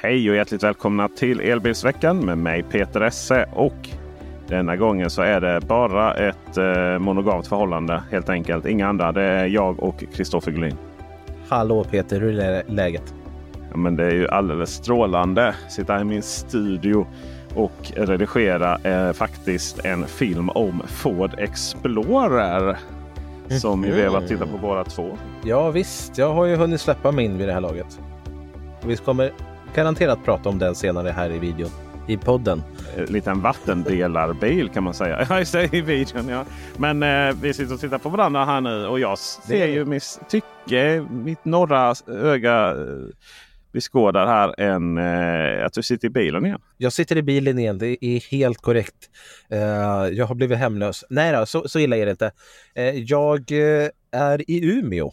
Hej och hjärtligt välkomna till Elbilsveckan med mig Peter Esse. Och denna gången så är det bara ett eh, monogamt förhållande helt enkelt. Inga andra. Det är jag och Kristoffer Gullin. Hallå Peter, hur är läget? Ja, men det är ju alldeles strålande. Sitta i min studio och redigera eh, faktiskt en film om Ford Explorer. Som vi har varit titta på båda två. Ja visst, jag har ju hunnit släppa min vid det här laget. Vi kommer garanterat prata om den senare här i videon. I podden. En liten vattendelarbil kan man säga. Ja, just det, i videon. Ja. Men eh, vi sitter och tittar på varandra här nu och jag ser ju mitt tycke, mitt norra öga eh, beskådar här en, eh, att du sitter i bilen igen. Jag sitter i bilen igen, det är helt korrekt. Eh, jag har blivit hemlös. Nej då, så, så illa är det inte. Eh, jag eh, är i Umeå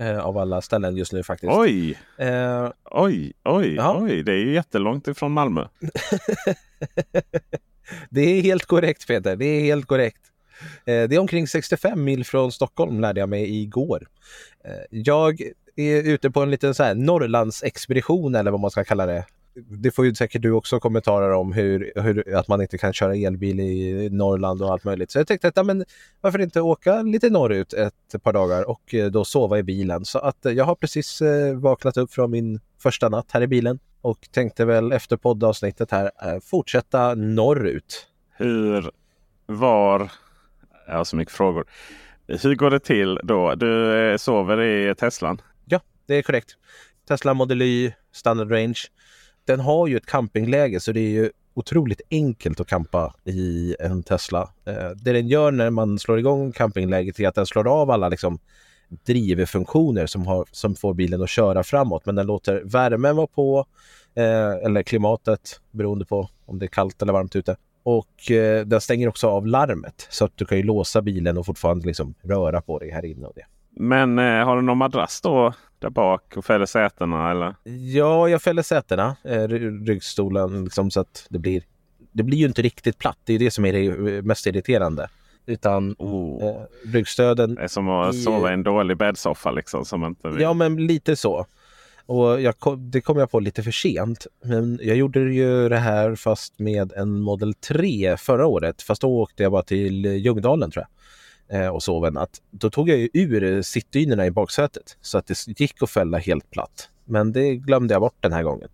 eh, av alla ställen just nu faktiskt. Oj! Eh, Oj, oj, Ja. oj. Det är ju jättelångt ifrån Malmö. det är helt korrekt Peter, det är helt korrekt. Eh, det är omkring 65 mil från Stockholm lärde jag mig igår. Eh, jag är ute på en liten så här Norrlandsexpedition eller vad man ska kalla det. Det får ju säkert du också kommentarer om hur, hur att man inte kan köra elbil i Norrland och allt möjligt. Så jag tänkte att ja, men varför inte åka lite norrut ett par dagar och eh, då sova i bilen. Så att eh, jag har precis eh, vaknat upp från min första natt här i bilen och tänkte väl efter poddavsnittet här fortsätta norrut. Hur, var... Jag har så mycket frågor. Hur går det till då? Du sover i Teslan? Ja, det är korrekt. Tesla Model Y Standard Range. Den har ju ett campingläge så det är ju otroligt enkelt att campa i en Tesla. Eh, det den gör när man slår igång campingläget är att den slår av alla liksom, drivfunktioner som, har, som får bilen att köra framåt. Men den låter värmen vara på eh, eller klimatet beroende på om det är kallt eller varmt ute. Och eh, den stänger också av larmet så att du kan ju låsa bilen och fortfarande liksom röra på dig här inne. Och det. Men eh, har du någon madrass då där bak och fäller sätena? Eller? Ja, jag fäller sätena, eh, ry- ryggstolen, liksom, så att det blir... Det blir ju inte riktigt platt. Det är det som är det mest irriterande. Utan Oh. eh, ryggstöden... Det är som att I- sova i en dålig bäddsoffa liksom. Som inte vill. Ja, men lite så. Och jag det kom jag på lite för sent. Men jag gjorde ju det här fast med en Model 3 förra året. Fast då åkte jag bara till Ljungdalen tror jag. Eh, och sov en natt. Då tog jag ju ur sittdynorna i baksätet. Så att det gick att fälla helt platt. Men det glömde jag bort den här gången.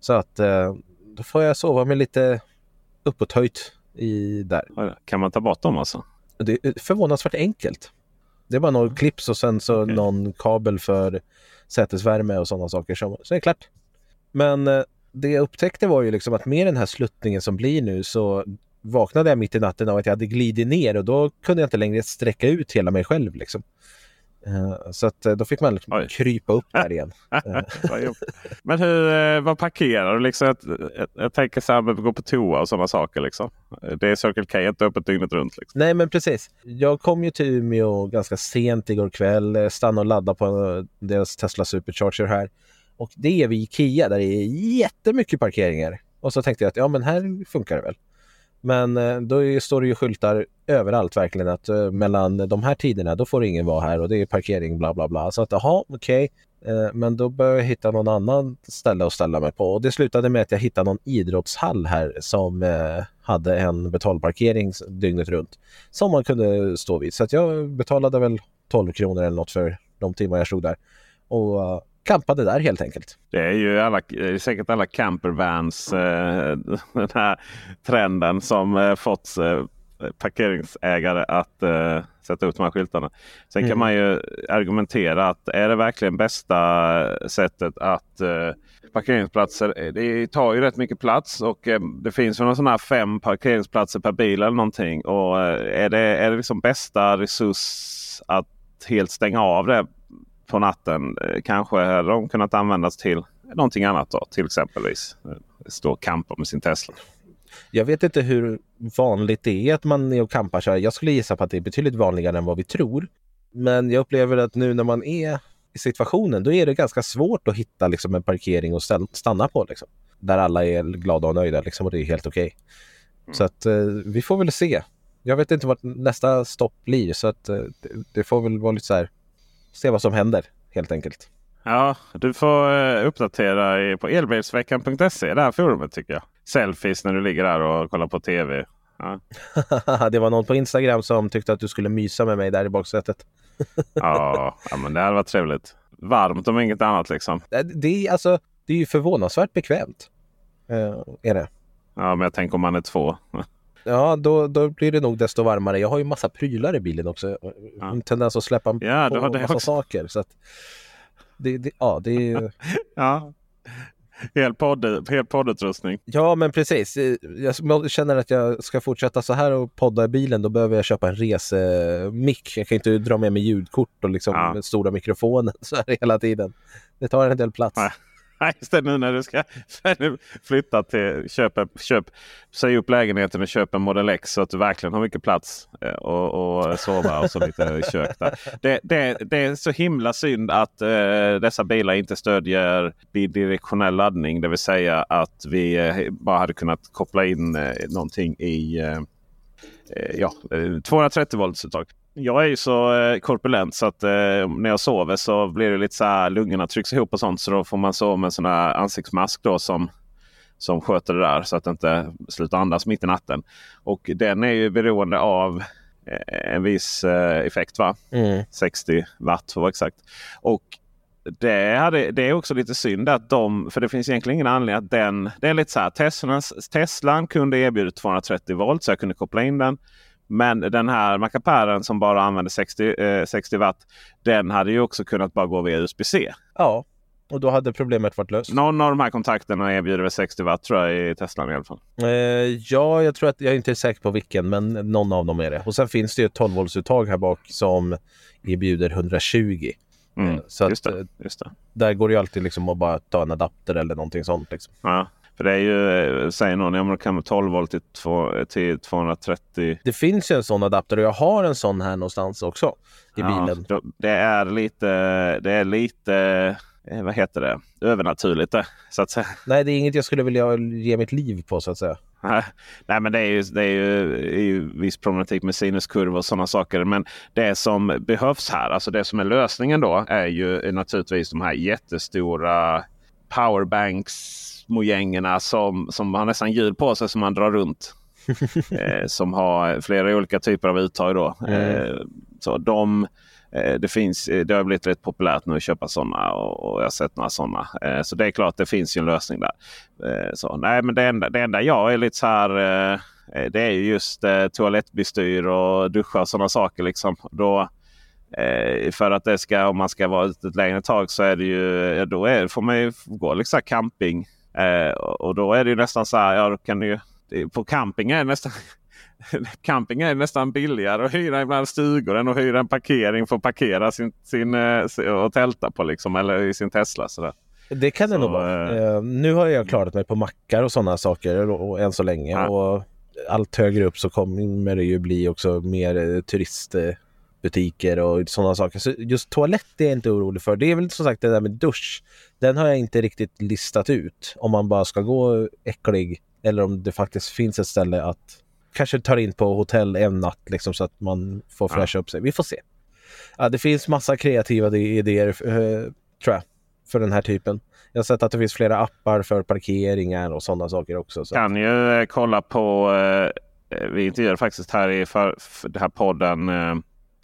Så att eh, då får jag sova med lite uppåthöjt i där. Kan man ta bort dem alltså? Det är förvånansvärt enkelt. Det är bara några clips och sen så Okej. någon kabel för sätesvärme och sådana saker. Så, så är det klart. Men eh, det jag upptäckte var ju liksom att med den här sluttningen som blir nu så vaknade jag mitt i natten av att jag hade glidit ner och då kunde jag inte längre sträcka ut hela mig själv. Liksom. Uh, så att, uh, då fick man liksom krypa upp där igen. Men hur, eh, vad parkerar du? Liksom, jag, jag, jag tänker så här med att gå på toa och sådana saker. Liksom. Det är Circle K inte öppet dygnet runt. Liksom. Nej men precis. Jag kom ju till Umeå ganska sent igår kväll. eh, Stannade och laddade på eh, deras Tesla Supercharger här. Och det är vid Ikea där det är jättemycket parkeringar. Och så tänkte jag att ja men här funkar det väl. Men eh, då står det ju skyltar överallt verkligen att eh, mellan de här tiderna då får ingen vara här och det är parkering bla bla bla. Så att jaha okej. Okay. Men då började jag hitta någon annan ställe att ställa mig på och det slutade med att jag hittade någon idrottshall här som hade en betalparkering dygnet runt som man kunde stå vid. Så att jag betalade väl 12 kronor eller något för de timmar jag stod där och campade där helt enkelt. Det är ju alla, är säkert alla campervans. Eh, den här trenden som eh, fått eh, parkeringsägare att eh, sätta ut de här skyltarna. Sen kan Mm. man ju argumentera att är det verkligen bästa sättet att eh, parkeringsplatser. Det tar ju rätt mycket plats och eh, det finns ju någon sån här fem parkeringsplatser per bil eller någonting. Och är det, är det liksom bästa resurs att helt stänga av det på natten. Eh, Kanske hade de kunnat användas till någonting annat då. Till exempelvis eh, stå och campa med sin Tesla. Jag vet inte hur vanligt det är att man är och campar så här. Jag skulle gissa på att det är betydligt vanligare än vad vi tror. Men jag upplever att nu när man är i situationen, då är det ganska svårt att hitta liksom, en parkering och stanna på. Liksom. Där alla är glada och nöjda liksom, och det är helt okej. Så att eh, vi får väl se. Jag vet inte vart nästa stopp blir så att eh, det får väl vara lite så här, se vad som händer helt enkelt. Ja, du får eh, uppdatera på elbilsveckan.se. Det här forumet tycker jag. Selfies när du ligger där och kollar på tv. Ja, det var någon på Instagram som tyckte att du skulle mysa med mig där i baksätet. ja, ja men det hade varit trevligt. Varmt om inget annat liksom. Det, det, är, alltså, det är ju förvånansvärt bekvämt. Eh, är det. Ja, men jag tänker om man är två. Ja, då, då blir det nog desto varmare. Jag har ju massa prylar i bilen också. Ja. En tendens att släppa Ja, på massa också. saker. Så att det, det, ja, det är ju... Ja. Hel, podd, hel poddutrustning. ja, men precis. Jag känner att jag ska fortsätta så här och podda i bilen. Då behöver jag köpa en resemick. Jag kan inte dra med mig ljudkort och liksom Ja. stora mikrofonen så här hela tiden. Det tar en del plats. Nej. Nej, just det. Nu när du ska flytta till köp, köp, säg upp lägenheten och köp en Model X så att du verkligen har mycket plats eh, och, och eh, sova och så lite kök där. Det, det, det är så himla synd att eh, dessa bilar inte stödjer bidirektionell laddning. Det vill säga att vi eh, bara hade kunnat koppla in eh, någonting i eh, eh ja, 230 volts uttag. Jag är ju så eh, korpulent så att eh, när jag sover så blir det lite så här lungorna trycks ihop och sånt. Så då får man sova med en sån här ansiktsmask då som, som sköter det där så att det inte slutar andas mitt i natten. Och den är ju beroende av eh, en viss eh, effekt. va? Mm. 60 watt för att vara exakt. Och det, hade, det är också lite synd att de, för det finns egentligen ingen anledning att den, det är lite så här, Teslas, Teslan kunde erbjuda 230 volt så jag kunde koppla in den. Men den här Macaparen som bara använder 60, eh, 60 watt, den hade ju också kunnat bara gå via USB-C. Ja, och då hade problemet varit löst. Någon av de här kontakterna erbjuder väl 60 watt tror jag i Teslan i alla fall. Eh, ja, jag tror att jag är inte säker på vilken, men någon av dem är det. Och sen finns det ju ett 12 voltsuttag här bak som erbjuder 120. Mm, Eh, så just, att, det, eh, just det. Där går det ju alltid liksom att bara ta en adapter eller någonting sånt. Liksom. Ja, för det är ju, eh, säger någon, ja men kan med 12 volt till, två, till 230 Det finns ju en sån adapter och jag har en sån här någonstans också i bilen. då- det är lite, det är lite eh, vad heter det, övernaturligt det, så att säga. Nej, det är inget jag skulle vilja ge mitt liv på så att säga. Nej men det är ju, det är ju, är ju viss problematik med sinuskurvor och sådana saker. Men det som behövs här, alltså det som är lösningen då är ju naturligtvis de här jättestora powerbanks mojängerna som, som har nästan hjul på sig som man drar runt. eh, som har flera olika typer av uttag. Då. Eh, så de, eh, det, finns, eh, det har blivit rätt populärt nu att köpa sådana och, och jag har sett några sådana. Eh, så det är klart det finns ju en lösning där. Eh, så, nej, men det enda, det enda jag är lite så här. Det är ju just eh, toalettbestyr och duscha och sådana saker. Liksom. Då, eh, för att det ska, om man ska vara ute ett längre tag så är det ju, ja, då är, får man ju gå liksom camping Eh, och då är det ju nästan så här. Ja, kan du, på camping är nästan camping är nästan billigare att hyra ibland stugor än att hyra en parkering för att parkera sin, sin, eh, och tälta på liksom, eller i sin Tesla. Sådär. Det kan det nog vara. Uh, nu har jag klarat mig på mackar och sådana saker och, och än så länge. Ja. Och allt högre upp så kommer det ju bli också mer turistbutiker och sådana saker. Så just toalett är jag inte orolig för. Det är väl som sagt det där med dusch. Den har jag inte riktigt listat ut. Om man bara ska gå äcklig eller om det faktiskt finns ett ställe att kanske tar in på hotell en natt liksom, så att man får fräscha ja. upp sig. Vi får se. Ja, det finns massa kreativa idéer uh, tror jag för den här typen. Jag har sett att det finns flera appar för parkeringar och sådana saker också. Så. Kan ju eh, kolla på. Eh, vi intervjuade faktiskt här i för, för den här podden.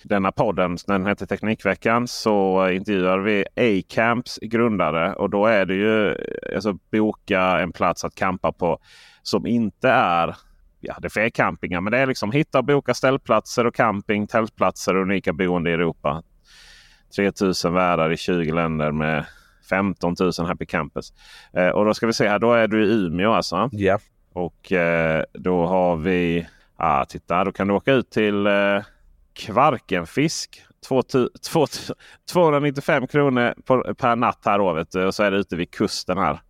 Denna podden, den heter Teknikveckan, så intervjuar vi A-Camps grundare. Och då är det ju alltså boka en plats att campa på som inte är ja, det är campingar. Men det är liksom hitta och boka ställplatser och camping, tältplatser och unika boende i Europa. 3000 värdar i 20 länder med 15 000 Happy Campus. Eh, och då ska vi se här, då är du i Umeå alltså. Ja. Yeah. Och eh, då har vi, ah, titta då kan du åka ut till eh, Kvarkenfisk. 295 kronor på, per natt här då, vet du, och så är det ute vid kusten här.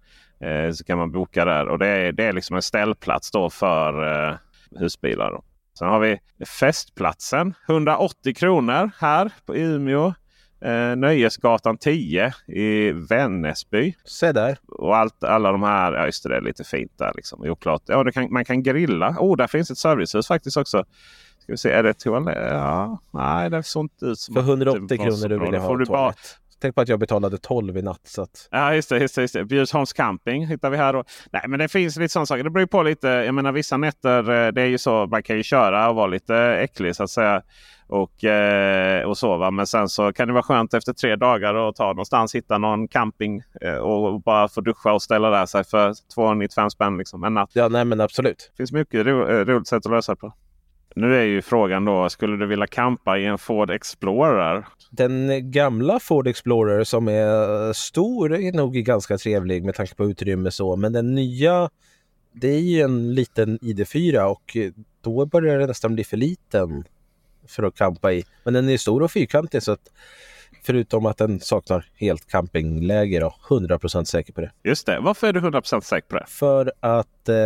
Eh, så kan man boka där och det är, det är liksom en ställplats då för eh, husbilar. Då. Sen har vi Festplatsen. 180 kronor här på Umeå eh, Nöjesgatan 10 i Vännäsby. Se där. Och allt, alla de här, ja just det, det är lite fint där liksom. Oklart. Ja, kan, man kan grilla. Oh, där finns ett servicehus faktiskt också. Ska vi se, är det toalett? Ja, nej det såg inte ut som För 180 kronor du vill ha toalett. Bara... Tänk på att jag betalade 12 i natt. Så att... Ja just det. Just det, just det. Bjursholms camping hittar vi här. Då. Nej men det finns lite sådana saker. Det beror på lite. Jag menar vissa nätter. Eh, det är ju så. Man kan ju köra och vara lite äcklig så att säga och, eh, och sova. Men sen så kan det vara skönt efter tre dagar att ta någonstans, hitta någon camping eh, och bara få duscha och ställa där sig för 295 spänn liksom, en natt. Ja, nej men absolut. Det finns mycket ro, roligt sätt att lösa det på. Nu är ju frågan då, skulle du vilja campa i en Ford Explorer? Den gamla Ford Explorer som är stor är nog ganska trevlig med tanke på utrymme så. Men den nya, det är ju en liten ID4 och då börjar den nästan bli för liten för att campa i. Men den är stor och fyrkantig så att förutom att den saknar helt campingläge då, 100% säker på det. Just det. Varför är du 100% säker på det? För att eh,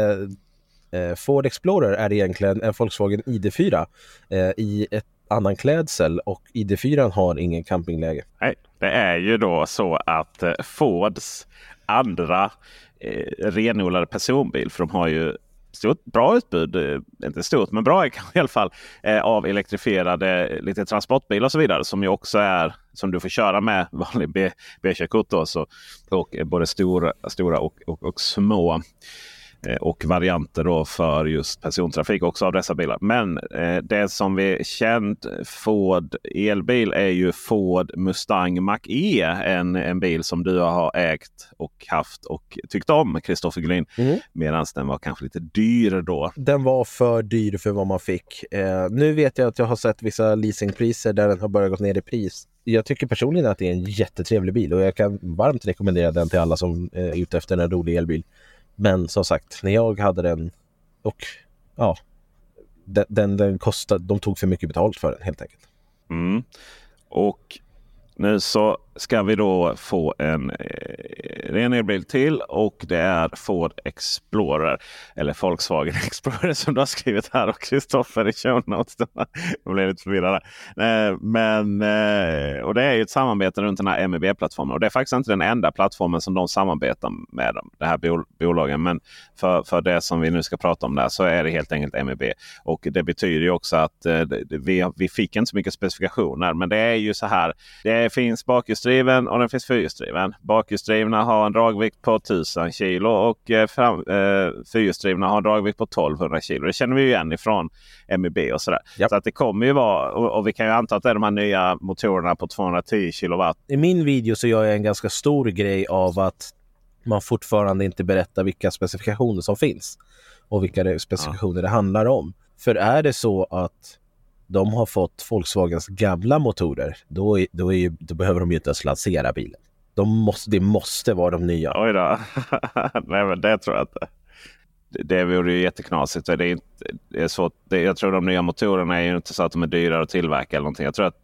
Eh, Ford Explorer är egentligen en Volkswagen ID4 eh, i ett annan klädsel och ID4 har ingen campingläge. Nej, det är ju då så att eh, Fords andra eh, renodlade personbil, för de har ju stort, bra utbud, eh, inte stort men bra i alla fall, eh, av elektrifierade eh, lite transportbilar och så vidare. Som ju också är som du får köra med vanlig B-körkort. Och eh, både stora, stora och, och, och små. Eh, och varianter då för just persontrafik också av dessa bilar. Men eh, det som vi känt Ford elbil är ju Ford Mustang Mach-E. En, en bil som du har ägt och haft och tyckt om Kristoffer Gullin. Mm. Medan den var kanske lite dyr då. Den var för dyr för vad man fick. Eh, nu vet jag att jag har sett vissa leasingpriser där den har börjat gå ner i pris jag tycker personligen att det är en jättetrevlig bil och jag kan varmt rekommendera den till alla som är ute efter en rolig elbil. Men som sagt, när jag hade den och ja, den, den, den kostade, de tog för mycket betalt för den helt enkelt. Mm. Och nu så ska vi då få en eh, ren elbil till och det är Ford Explorer. Eller Volkswagen Explorer som du har skrivit här och Kristoffer i show notes. Jag blev lite förvirrad. Eh, men, eh, och det är ju ett samarbete runt den här MEB-plattformen. Och det är faktiskt inte den enda plattformen som de samarbetar med. de det här bol bolagen. Men för, för det som vi nu ska prata om där så är det helt enkelt MEB. Och det betyder ju också att eh, vi, vi fick inte så mycket specifikationer. Men det är ju så här. Det finns bakhjulsdrivet fyrhjulsdriven och den finns fyrhjulsdriven. Bakhjulsdrivna har en dragvikt på 1000 kilo och eh, fram, eh, fyrhjulsdrivna har en dragvikt på 1200 kilo. Det känner vi igen ifrån MEB och sådär. Yep. Så att det kommer ju vara och, och, vi kan ju anta att det är de här nya motorerna på 210 kilowatt. I min video så gör jag en ganska stor grej av att man fortfarande inte berättar vilka specifikationer som finns och vilka specifikationer ja. det handlar om. För är det så att de har fått Volkswagens gamla motorer, då, då, är ju, då behöver de ju inte ens lansera bilen. De måste, det måste vara de nya. Oj då. Nej men det tror jag inte. Det, det vore ju jätteknasigt. Det är inte, det är svårt. Det, jag tror de nya motorerna är ju inte så att de är dyrare att tillverka eller någonting. Jag tror att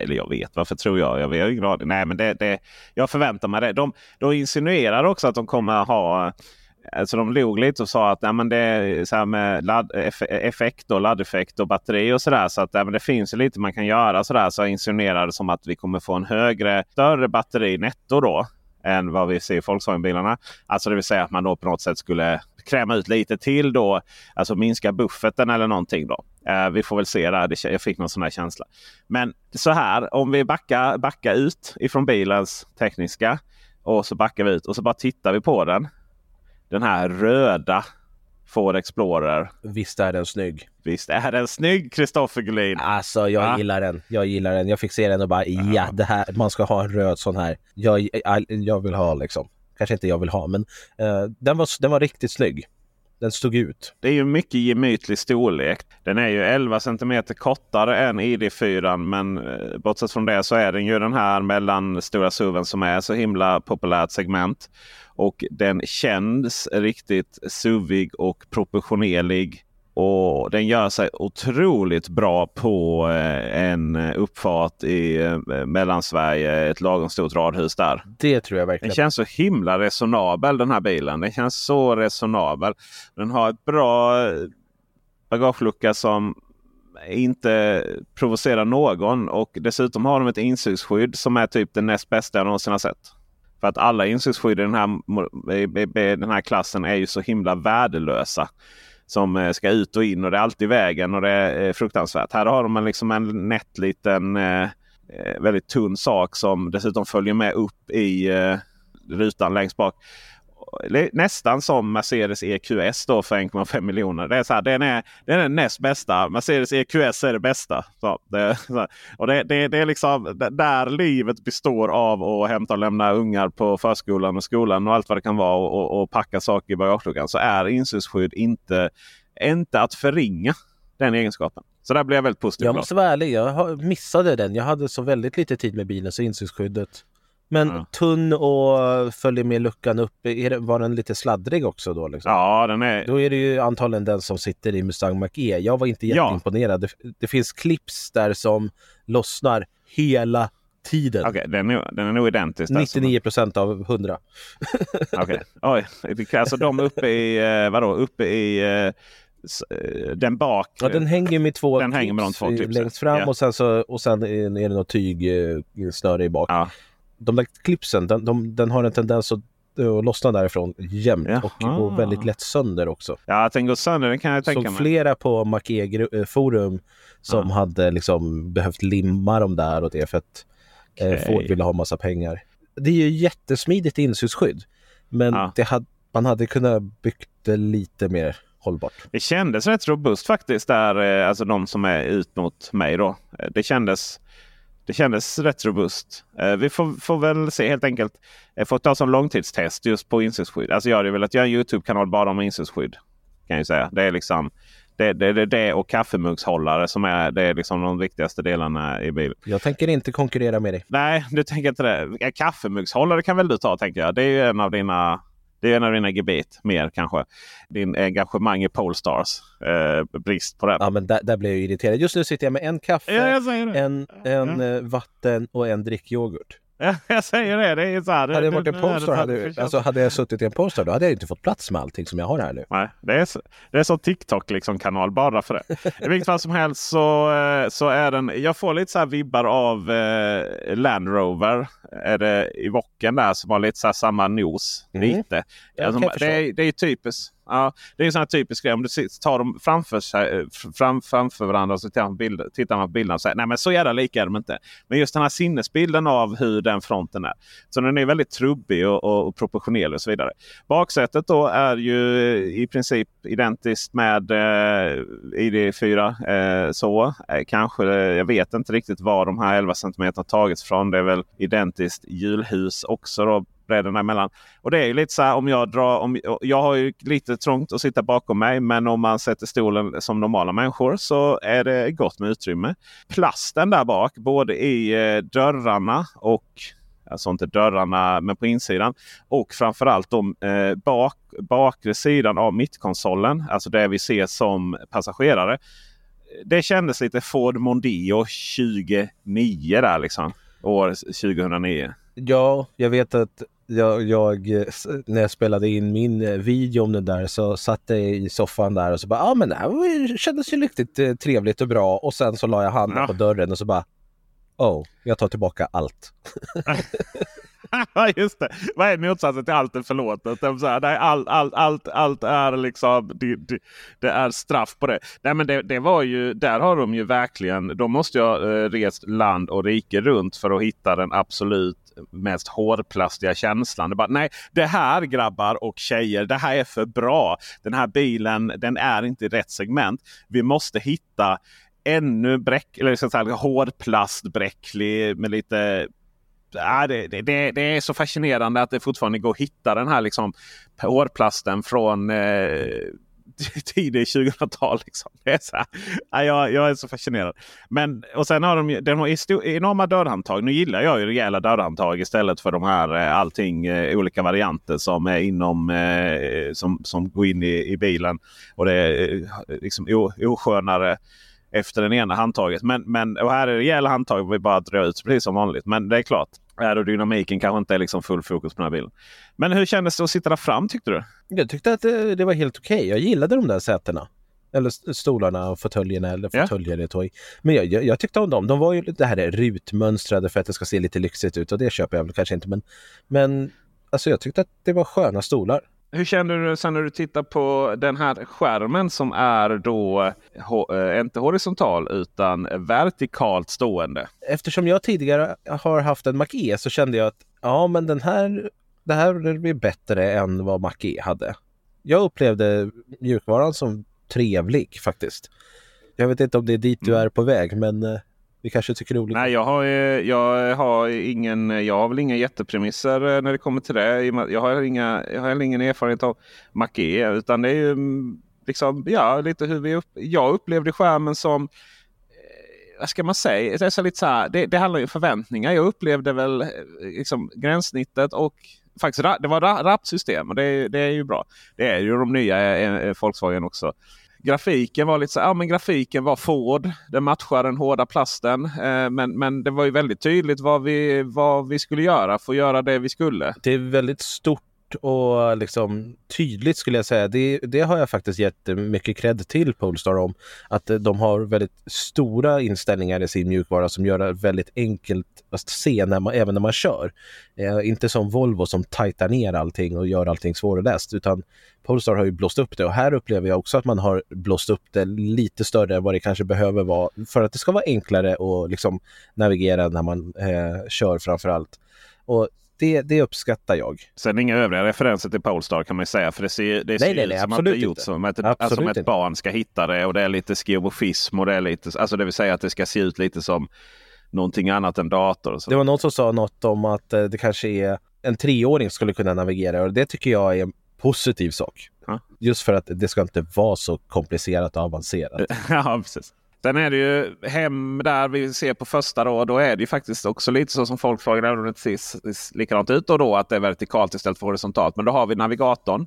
eller jag vet varför tror jag. Jag har ingen aning. Nej, men det, det, jag förväntar mig det. De, de insinuerar också att de kommer ha Alltså de log lite och sa att nej, men det är så här med ladd, effekt och laddeffekt och batteri och sådär. Så att nej, men det finns lite man kan göra sådär. Så insinuerade som att vi kommer få en högre, större batteri netto då än vad vi ser i Volkswagen-bilarna. Alltså det vill säga att man då på något sätt skulle kräma ut lite till då. Alltså minska bufferten eller någonting då. Eh, vi får väl se där. Jag fick någon sån här känsla. Men så här om vi backar, backar ut ifrån bilens tekniska. Och så backar vi ut och så bara tittar vi på den. Den här röda Ford Explorer. Visst är den snygg. Visst är den snygg Kristoffer Gullin. Alltså jag ja. gillar den. Jag gillar den. Jag fick se den och bara ja, ja det här, man ska ha en röd sån här. Jag, jag, jag vill ha liksom. Kanske inte jag vill ha men uh, den, var, den var riktigt snygg. Den stod ut. Det är ju mycket gemytlig storlek. Den är ju 11 cm kortare än ID4 men eh, bortsett från det så är den ju den här mellan stora SUVen som är så himla populärt segment. Och den känns riktigt suvig och proportionerlig. Och den gör sig otroligt bra på eh, en uppfart i eh, Mellansverige. Ett lagom stort radhus där. Det tror jag verkligen. Den känns så himla resonabel den här bilen. Den känns så resonabel. Den har ett bra eh, bagagelucka som inte provocerar någon. Och dessutom har de ett insugsskydd som är typ det näst bästa jag någonsin har sett. För att alla insugsskydd i den här, i den här klassen är ju så himla värdelösa. Som eh, ska ut och in och det är alltid vägen och det är eh, fruktansvärt. Här har de liksom en nätt liten eh, väldigt tunn sak som dessutom följer med upp i rutan längst bak nästan som Mercedes EQS då för 1,5 miljoner. Det är så här, den, är, den är den näst bästa. Mercedes EQS är det bästa. Så, det, så, och det, det, det, är liksom där livet består av att hämta och lämna ungar på förskolan och skolan och allt vad det kan vara och, och, och packa saker i bagageluckan. Så är insynsskydd inte, inte att förringa den egenskapen. Så där blev jag väldigt positiv. Jag måste vara ärlig, jag missade den. Jag hade så väldigt lite tid med bilen så insynsskyddet men ja. tunn och följer med luckan upp. Det, var den lite sladdrig också då? Liksom? Ja, den är... Då är det ju antagligen den som sitter i Mustang Mach-E. Jag var inte jätteimponerad. Ja. Det, det, finns clips där som lossnar hela tiden. Okej, okay, den, är, den är nog identisk. 99 procent av 100. Okej, okay. oj. Alltså de uppe i, eh, vadå, uppe i eh, eh, den bak. Ja, den hänger med två den hänger med de två längst fram ja. och sen så och sen är det något tygsnöre i bak. Ja de där clipsen, den, de, den har en tendens att att lossna därifrån jämt och går väldigt lätt sönder också. Ja, att den går sönder, den kan jag tänka mig. Så flera på Mac-E forum som ja. hade liksom behövt limma dem där och det för att okay. eh, Ford ville ha massa pengar. Det är ju jättesmidigt insynsskydd, men ja. hade, man hade kunnat byggt det lite mer hållbart. Det kändes rätt robust faktiskt där, eh, alltså de som är ut mot mig då. Det kändes det kändes rätt robust. Eh, vi får, får, väl se helt enkelt. Jag får ta som långtidstest just på insynsskydd. Alltså jag hade velat göra en Youtube-kanal bara om insynsskydd. Kan jag säga. Det är liksom det, det, det, det och kaffemugshållare som är, det är liksom de viktigaste delarna i bilen. Jag tänker inte konkurrera med dig. Nej, du tänker inte det. Kaffemugshållare kan väl du ta tänker jag. Det är ju en av dina det är en av dina gebit mer kanske. Din engagemang i Polestars. Eh, brist på det. Ja men där, där blev jag irriterad. Just nu sitter jag med en kaffe, ja, en, en ja. Eh, vatten och en drickyoghurt. Ja, jag säger det. det är så här, hade jag varit en Polestar, hade, alltså, hade jag suttit i en Polestar då hade jag inte fått plats med allting som jag har här nu. Nej, det är, så, det är så TikTok liksom kanal bara för det. I vilket fall som helst så, eh, så är den. Jag får lite så här vibbar av eh, Land Rover. Är det i vocken där som har lite så samma nos. Mm. Lite. Alltså, det, är, det är typiskt. Ja, det är en sån här typisk grej. Om du tar dem framför, sig, eh, fram, framför varandra och så tittar man, bild, tittar man på bilderna och säger nej men så jävla lika är de inte. Men just den här sinnesbilden av hur den fronten är. Så den är väldigt trubbig och, och, och proportionell och så vidare. Baksätet då är ju eh, i princip identiskt med eh, ID4. Eh, så eh, kanske, eh, jag vet inte riktigt var de här 11 cm tagits från. Det är väl identiskt hjulhus också då bredderna emellan. Och det är ju lite så här om jag drar. Om, jag har ju lite trångt att sitta bakom mig. Men om man sätter stolen som normala människor så är det gott med utrymme. Plasten där bak både i eh, dörrarna och Alltså inte dörrarna men på insidan. Och framförallt de eh, bak, bakre sidan av mittkonsolen. Alltså det vi ser som passagerare. Det kändes lite Ford Mondeo 29 där liksom. År 2009. Ja, jag vet att jag, jag, när jag spelade in min eh, video om det där så satt jag i soffan där och så bara, ja ah, men det här kändes ju riktigt eh, trevligt och bra och sen så la jag handen ja. på dörren och så bara, oh, jag tar tillbaka allt. Just det. Vad är motsatsen till allt är förlåtet? Allt, allt, allt, allt är liksom det, det, det, är straff på det. Nej, men det, det, var ju, där har de ju verkligen. De måste ju ha eh, rest land och rike runt för att hitta den absolut mest hårplastiga känslan. Det bara, nej, det här grabbar och tjejer, det här är för bra. Den här bilen, den är inte i rätt segment. Vi måste hitta ännu bräck, eller så att säga, hårdplastbräcklig med lite Ja, det, det, det, är så fascinerande att det fortfarande går att hitta den här liksom, hårplasten från eh, Tidig 2000-tal. Liksom. ja, jag, jag är så fascinerad. Men, och sen har de, de har enorma dörrhandtag. Nu gillar jag ju rejäla dörrhandtag istället för de här eh, allting eh, olika varianter som är inom eh, som, som går in i, i bilen. Och det är liksom oskönare efter den ena handtaget. Men, men, och här är det rejäla handtag. Vi bara drar ut precis som vanligt. Men det är klart. Aerodynamiken kanske inte är liksom full fokus på den här bilen. Men hur kändes det att sitta där fram tyckte du? Jag tyckte att det, det var helt okej. Okay. Jag gillade de där sätena. Eller stolarna och fåtöljerna. Eller fåtöljer tog Men jag, jag, jag, tyckte om dem. De var ju det här rutmönstrade för att det ska se lite lyxigt ut. Och det köper jag väl kanske inte. Men, men alltså jag tyckte att det var sköna stolar. Hur känner du sen när du tittar på den här skärmen som är då eh, inte horisontal utan vertikalt stående? Eftersom jag tidigare har haft en Mac E så kände jag att ja, men den här, det här blir bättre än vad Mac E hade. Jag upplevde mjukvaran som trevlig faktiskt. Jag vet inte om det är dit du mm. är på väg, men eh, vi kanske tycker olika. Nej, jag har, jag har, ingen, jag har väl inga jättepremisser eh, när det kommer till det. Jag har, inga, jag har heller ingen erfarenhet av Mac-E. Utan det är ju mm, liksom, ja, lite hur vi upp, jag upplevde skärmen som eh, vad ska man säga? Det, är så lite så här, det, det handlar ju om förväntningar. Jag upplevde väl eh, liksom, gränssnittet och faktiskt det var RAP-system och det, det, är ju bra. Det är ju de nya Volkswagen också grafiken var lite så ja men grafiken var Ford. Den matchar den hårda plasten. Eh, men, men det var ju väldigt tydligt vad vi, vad vi skulle göra för att göra det vi skulle. Det är väldigt stort och liksom tydligt skulle jag säga. Det, det har jag faktiskt gett mycket cred till Polestar om. Att de har väldigt stora inställningar i sin mjukvara som gör det väldigt enkelt att se när man, även när man kör. Eh, inte som Volvo som tajtar ner allting och gör allting svårläst utan Polestar har ju blåst upp det och här upplever jag också att man har blåst upp det lite större än vad det kanske behöver vara för att det ska vara enklare att liksom navigera när man eh, kör framför allt. Och det, det uppskattar jag. Sen inga övriga referenser till Polestar kan man säga. För det ser, det ser nej, nej, nej, ut som att det är gjort som att, alltså, som ett barn ska hitta det. Och det är lite skeuomorfism. Och det är lite, alltså det vill säga att det ska se ut lite som någonting annat än dator. Det var någon som sa något om att eh, det kanske är en treåring skulle kunna navigera. Och det tycker jag är en positiv sak. Ha? Just för att det ska inte vara så komplicerat och avancerat. ja, precis. Sen är det ju hem där vi ser på första då. Då är det ju faktiskt också lite så som Volkswagen, även om det inte ser likadant ut då, då att det är vertikalt istället för horisontalt. Men då har vi navigatorn.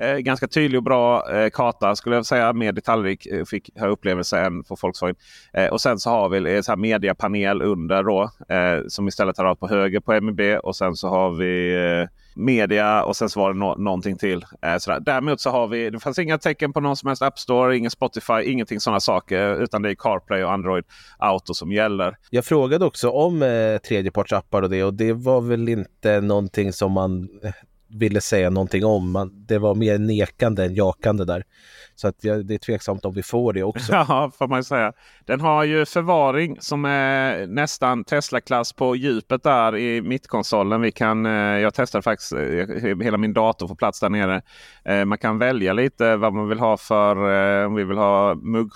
Eh, ganska tydlig och bra eh, karta skulle jag säga. Mer detaljrik eh, fick jag upplevelse än för Volkswagen. Eh, och sen så har vi en så här mediapanel under då. Eh, som istället har på höger på MEB. Och sen så har vi eh, media och sen så var det no någonting till. Eh, sådär. Däremot så har vi, det fanns inga tecken på någon som helst App Store, ingen Spotify, ingenting sådana saker. Utan det är CarPlay och Android Auto som gäller. Jag frågade också om eh, tredjepartsappar och det och det var väl inte någonting som man eh, ville säga någonting om. Man, det var mer nekande än jakande där. Så att jag, det är tveksamt om vi får det också. Ja, får man säga. Den har ju förvaring som är nästan Tesla-klass på djupet där i mittkonsolen. Vi kan, eh, jag testade faktiskt eh, hela min dator får plats där nere. Eh, man kan välja lite vad man vill ha för om vi vill ha mugg,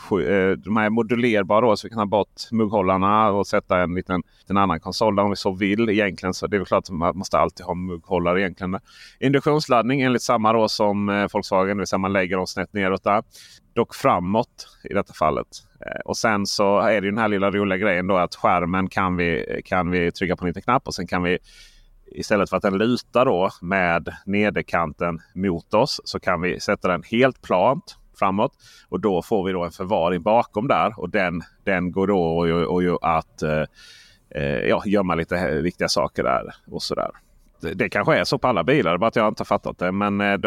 de här är modulerbara så vi kan ta bort mugghållarna och sätta en liten en annan konsol där om vi så vill egentligen. Så det är väl klart att man måste alltid ha mugghållare egentligen. Induktionsladdning enligt samma då som eh, Volkswagen, det vill säga man lägger dem snett neråt där. Dock framåt i detta fallet. Eh, och sen så är det den här lilla roliga grejen då att skärmen kan vi, kan vi trycka på en liten knapp och sen kan vi istället för att den lutar då med nederkanten mot oss så kan vi sätta den helt plant framåt. Och då får vi då en förvaring bakom där. Och den, den går då och, och, och att eh, eh, ja, gömma lite viktiga saker där. och sådär det kanske är så på alla bilar, bara att jag inte har fattat det. Men eh, eh,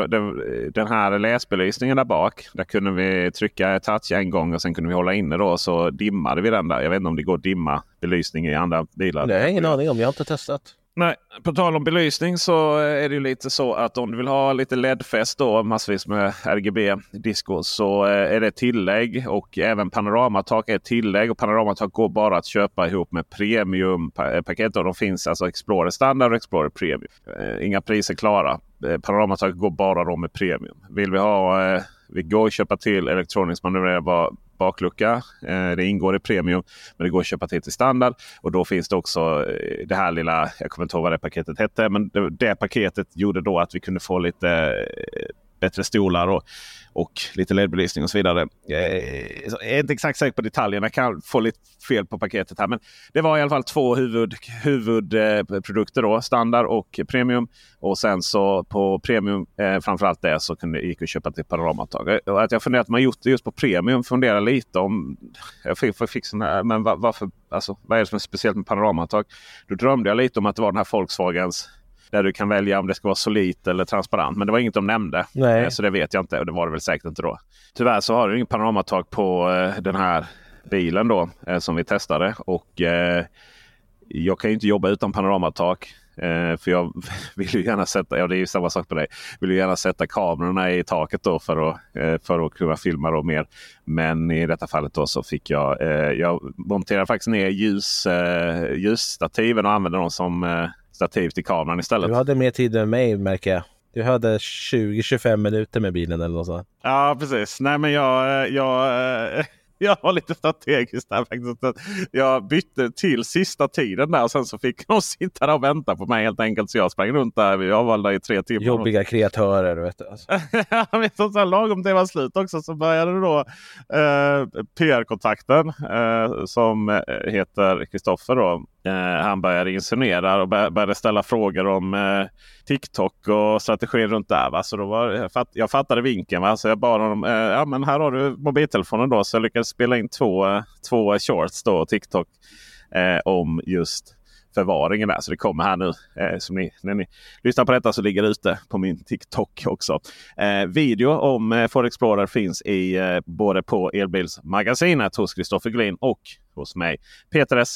den här läsbelysningen där bak. Där kunde vi trycka touch en gång och sen kunde vi hålla inne då. Så dimmade vi den där. Jag vet inte om det går att dimma belysning i andra bilar. Det har jag ingen aning om. Jag har inte testat. Nej, på tal om belysning så eh, är det ju lite så att om du vill ha lite LED-fäst då massvis med RGB-disco så eh, är det tillägg och även panoramatak är tillägg. Och panoramatak går bara att köpa ihop med premiumpaket. Eh, De finns alltså Explorer standard och Explorer Premium. Inga priser klara. Panoramatak går bara då med premium. Vill vi ha vi går att köpa till elektroniskt manövrerbar baklucka. Eh, det ingår i premium men det går att köpa till till standard. Och då finns det också eh, det här lilla, jag kommer inte ihåg vad det paketet hette. Men det, det paketet gjorde då att vi kunde få lite eh, bättre stolar och, och lite ledbelysning och så vidare. Eh, jag är inte exakt säker på detaljerna. Jag kan få lite fel på paketet här. Men det var i alla fall två huvud, huvudprodukter. Då, standard och premium. Och sen så på premium, eh, framförallt det, så kunde, gick att köpa till panoramatag. Eh, att jag funderat man gjort det just på premium funderar lite om... Jag fick, fick sån här, men var, varför, alltså, vad är det som är speciellt med panoramatag? Då drömde jag lite om att det var den här Volkswagens där du kan välja om det ska vara solit eller transparent. Men det var inget de nämnde. Nej. Eh, så det vet jag inte och det var det väl säkert inte då. Tyvärr så har du ingen panoramatag på eh, den här bilen då eh, som vi testade. Och jag kan ju inte jobba utan panoramatak. Eh, för jag vill ju gärna sätta, ja det är ju samma sak på dig. Vill ju gärna sätta kamerorna i taket då för att, eh, för att kunna filma då mer. Men i detta fallet då så fick jag, eh, jag monterade faktiskt ner ljus, ljusstativen och använde dem som stativ till kameran istället. Du hade mer tid än mig märker jag. Du hade 20-25 minuter med bilen eller något sånt. Ja precis. Nej men jag, jag jag var lite strategiskt där faktiskt. Jag bytte till sista tiden där och sen så fick de sitta där och vänta på mig helt enkelt. Så jag sprang runt där. Jag var där i tre timmar. Jobbiga kreatörer vet du. Alltså. så, så lagom det var slut också så började då eh, PR-kontakten eh, som heter Kristoffer. Eh, han började insinuera och började ställa frågor om eh, TikTok och strategin runt där. Va? Så då var, jag, fatt, jag fattade vinkeln. Va? Så jag bad honom. Eh, ja, men här har du mobiltelefonen då. Så jag lyckades spela in två, eh, två shorts då, TikTok eh, om just förvaringen där. Så det kommer här nu. Eh, som ni, när ni lyssnar på detta så ligger det ute på min TikTok också. Eh, video om eh, Ford Explorer finns i eh, både på Elbilsmagasinet hos Kristoffer Glin och hos mig Peter S.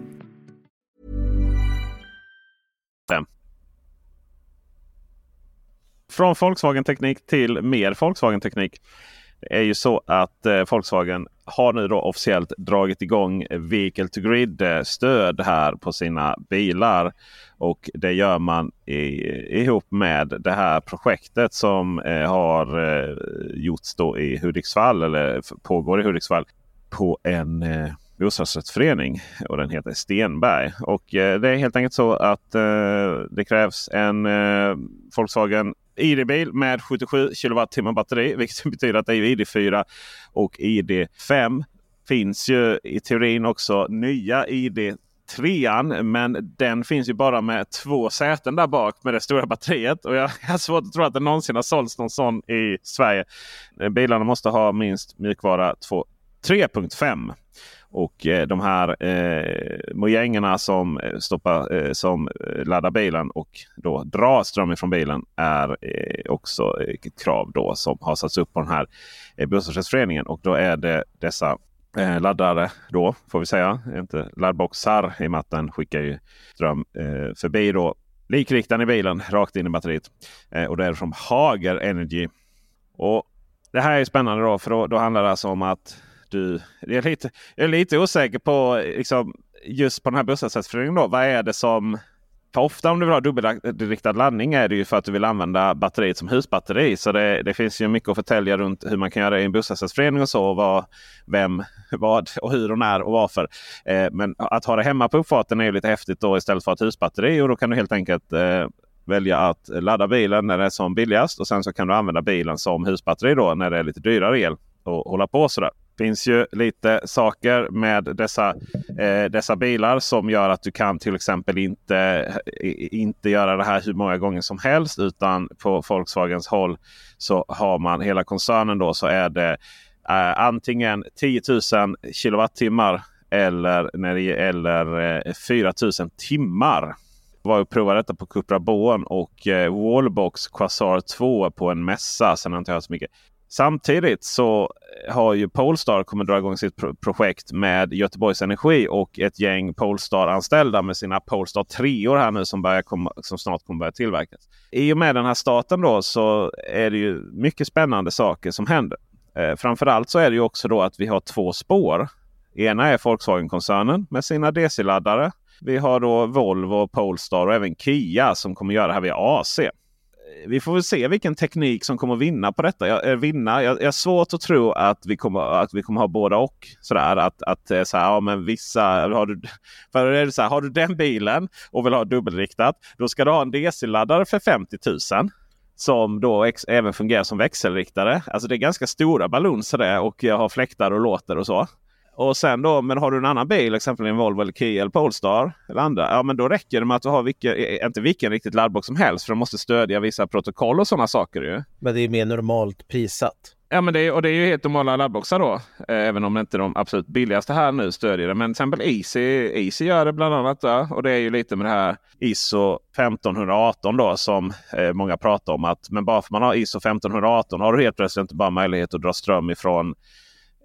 Från Volkswagen-teknik till mer Volkswagen-teknik. Det är ju så att eh, Volkswagen har nu då officiellt dragit igång Vehicle to Grid-stöd eh, här på sina bilar. Och det gör man i, ihop med det här projektet som eh, har eh, gjorts då i Hudiksvall eller pågår i Hudiksvall på en eh, bostadsrättsförening och den heter Stenberg. Och eh, det är helt enkelt så att eh, det krävs en eh, Volkswagen ID-bil med 77 kWh batteri. Vilket betyder att det är ID4 och ID5. Finns ju i teorin också nya ID 3 men den finns ju bara med två säten där bak med det stora batteriet. Och jag har svårt att tro att det någonsin har sålts någon sån i Sverige. Bilarna måste ha minst mjukvara 3.5. Och eh, de här eh, mojängerna som, eh, stoppar, eh, som eh, laddar bilen och då drar ström ifrån bilen är eh, också ett krav då som har satts upp på den här eh, bostadsrättsföreningen. Och då är det dessa eh, laddare då får vi säga. Inte laddboxar i och med att den skickar ju ström eh, förbi då likriktaren i bilen rakt in i batteriet. Eh, och det är från Hager Energy. Och Det här är spännande då för då, då handlar det alltså om att du... Jag är lite, jag är lite osäker på liksom, just på den här bostadsrättsföreningen. Vad är det som... För ofta om du vill ha dubbelriktad laddning är det ju för att du vill använda batteriet som husbatteri. Så det, det finns ju mycket att förtälja runt hur man kan göra i en bostadsrättsförening och så. Vad, vem, vad och hur och när och varför. Eh, men att ha det hemma på uppfarten är ju lite häftigt då istället för ett husbatteri. Och då kan du helt enkelt eh, välja att ladda bilen när det är som billigast. Och sen så kan du använda bilen som husbatteri då när det är lite dyrare el. Och hålla på sådär finns ju lite saker med dessa, eh, dessa bilar som gör att du kan till exempel inte, eh, inte göra det här hur många gånger som helst. Utan på Volkswagens håll så har man hela koncernen då så är det eh, antingen 10 000 kilowattimmar eller, när det, eller eh, 4 000 timmar var och provade detta på Cupra Born och eh, Wallbox Quasar 2 på en mässa. Sen har jag inte hört så mycket. Samtidigt så har ju Polestar kommer dra igång sitt pro projekt med Göteborgs Energi och ett gäng Polestar-anställda med sina Polestar 3 här nu som, börjar komma, som snart kommer börja tillverkas. I och med den här starten då så är det ju mycket spännande saker som händer. Eh, framförallt så är det ju också då att vi har två spår. Ena är Volkswagen-koncernen med sina DC-laddare. Vi har då Volvo, Polestar och även Kia som kommer göra det här via AC vi får väl se vilken teknik som kommer vinna på detta. Jag, eh, vinna. Jag, jag har svårt att tro att vi kommer, att vi kommer ha båda och. Sådär, att, att eh, så här, ja, men vissa, har, du, för är det så här, har du den bilen och vill ha dubbelriktat. Då ska du ha en DC-laddare för 50 000. Som då ex, även fungerar som växelriktare. Alltså det är ganska stora balloons det och jag har fläktar och låter och så. Och sen då, men har du en annan bil, exempelvis en Volvo eller Kia eller Polestar eller andra. Ja, men då räcker det med att du har vilken, eh, inte vilken riktigt laddbox som helst. För de måste stödja vissa protokoll och sådana saker. Ju. Men det är mer normalt prissatt. Ja, men det är, och det är ju helt normala laddboxar då. Eh, även om inte de absolut billigaste här nu stödjer det. Men till exempel Easy, Easy gör det bland annat. Då. Och det är ju lite med det här ISO 1518 då som eh, många pratar om. att Men bara för man har ISO 1518 har du helt plötsligt inte bara möjlighet att dra ström ifrån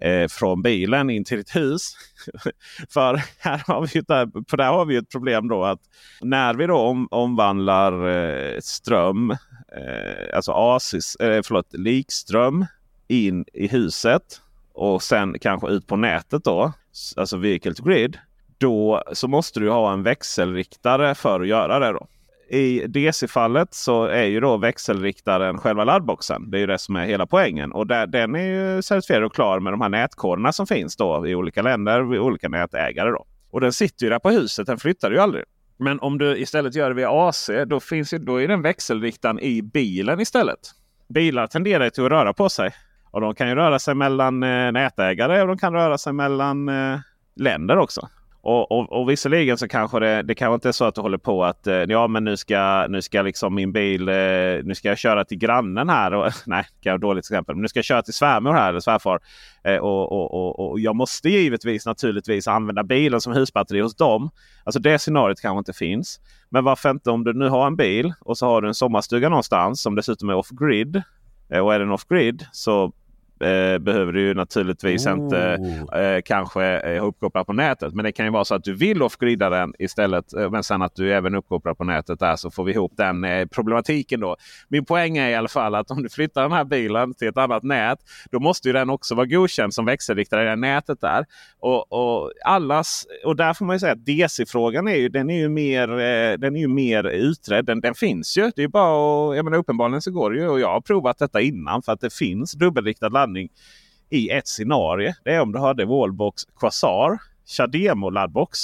eh, från bilen in till ditt hus. För här har vi ett, för där har vi ett problem då att när vi då om, omvandlar eh, ström, eh, alltså ASIS, eh, förlåt, likström in i huset och sen kanske ut på nätet då, alltså vehicle to grid. Då så måste du ha en växelriktare för att göra det. då i DC-fallet så är ju då växelriktaren själva laddboxen. Det är ju det som är hela poängen. Och där, den är ju certifierad och klar med de här nätkoderna som finns då i olika länder och olika nätägare. Då. Och den sitter ju där på huset. Den flyttar ju aldrig. Men om du istället gör det via AC då, finns ju, då är den växelriktaren i bilen istället. Bilar tenderar till att röra på sig. Och de kan ju röra sig mellan eh, nätägare och de kan röra sig mellan eh, länder också. Och, och, och visserligen så kanske det, det kanske inte är så att du håller på att eh, ja men nu ska, nu ska liksom min bil, eh, nu ska jag köra till grannen här. Och, nej, det är dåligt exempel. Men nu ska jag köra till svärmor här eller svärfar. Eh, och, och, och, och, jag måste givetvis naturligtvis använda bilen som husbatteri hos dem. Alltså det scenariot kanske inte finns. Men varför inte om du nu har en bil och så har du en sommarstuga någonstans som dessutom är off-grid. Och är den off-grid så eh, behöver du naturligtvis oh. inte eh, kanske eh, ha uppkopplad på nätet. Men det kan ju vara så att du vill off-grida den istället. Eh, men sen att du även uppkopplar på nätet där så får vi ihop den eh, problematiken då. Min poäng är i alla fall att om du flyttar den här bilen till ett annat nät. Då måste ju den också vara godkänd som växelriktare i det nätet där. Och, och, allas, och där får man ju säga att DC-frågan är ju, den är ju mer, eh, den är ju mer utredd. Den, den finns ju. Det är bara att, jag menar, uppenbarligen så går det ju. Och jag har provat detta innan för att det finns dubbelriktad laddning i ett scenario. Det är om du hade Wallbox Quasar, Chademo laddbox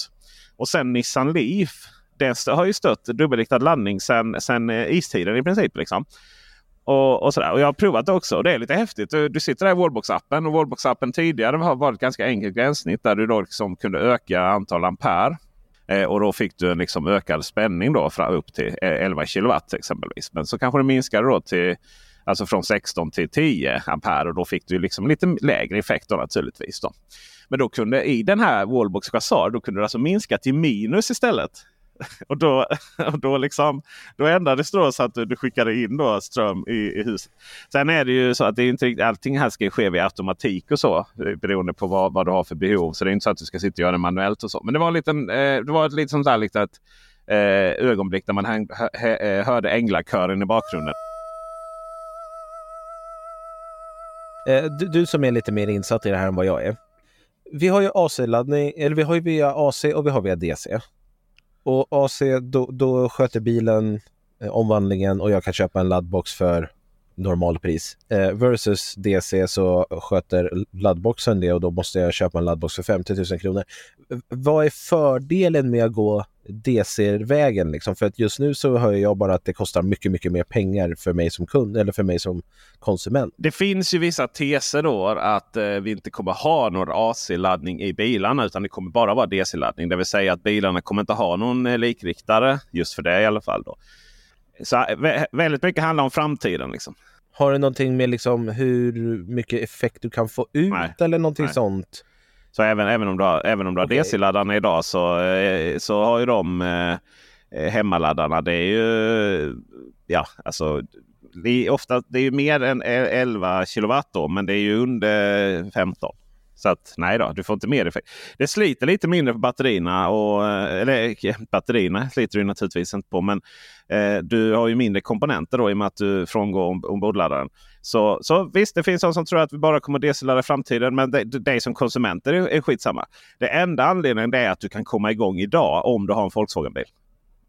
och sen Nissan Leaf. Den har ju stött dubbelriktad laddning sedan sen eh, istiden i princip. Liksom. Och, och, sådär. och Jag har provat det också och det är lite häftigt. Du, du sitter där i Wallbox-appen och Wallbox-appen tidigare har varit ganska enkelt gränssnitt där du då liksom kunde öka antal ampere. Eh, och då fick du en liksom ökad spänning då upp till eh, 11 kilowatt exempelvis. Men så kanske det minskade då till Alltså från 16 till 10 ampere och då fick du liksom lite lägre effekt då, naturligtvis. Då. Men då kunde i den här Wallbox Quasar då kunde du alltså minska till minus istället. Och då, och då, liksom, då ändrades det då så att du, du skickade in då ström i, i huset. Sen är det ju så att det är inte riktigt, allting här ska ske via automatik och så. Eh, beroende på vad, vad du har för behov. Så det är inte så att du ska sitta och göra det manuellt och så. Men det var, en liten, eh, det var ett litet sånt där litet eh, ögonblick där man hör, eh, hörde änglakören i bakgrunden. Eh, du, du, som är lite mer insatt i det här än vad jag är. Vi har ju AC-laddning, eller vi har ju via AC och vi har via DC. Och AC, då, då sköter bilen eh, omvandlingen och jag kan köpa en laddbox för normalpris. Eh, versus DC så sköter laddboxen det och då måste jag köpa en laddbox för 50 000 kronor. Vad är fördelen med att gå DC-vägen? Liksom? För att just nu så hör jag bara att det kostar mycket, mycket mer pengar för mig som kund eller för mig som konsument. Det finns ju vissa teser då att eh, vi inte kommer ha någon AC-laddning i bilarna utan det kommer bara vara DC-laddning. Det vill säga att bilarna kommer inte ha någon eh, likriktare just för det i alla fall. Då. Så eh, väldigt mycket handlar om framtiden. Liksom. Har det någonting med liksom hur mycket effekt du kan få ut nej, eller någonting nej. sånt? Så även, även om du har, även om du har okay. DC-laddarna idag så, eh, så har ju de eh, eh, hemmaladdarna. Det är ju ja, alltså det är ofta det är mer än 11 kilowatt då, men det är ju under 15. Så att nej då, du får inte mer effekt. Det sliter lite mindre på batterierna. Och, eller batterierna sliter du naturligtvis inte på. Men eh, du har ju mindre komponenter då i och med att du frångår ombordladdaren. Så, så visst, det finns de som tror att vi bara kommer DC-ladda i framtiden. Men dig som konsumenter är, är skitsamma. Det enda anledningen är att du kan komma igång idag om du har en Volkswagen-bil.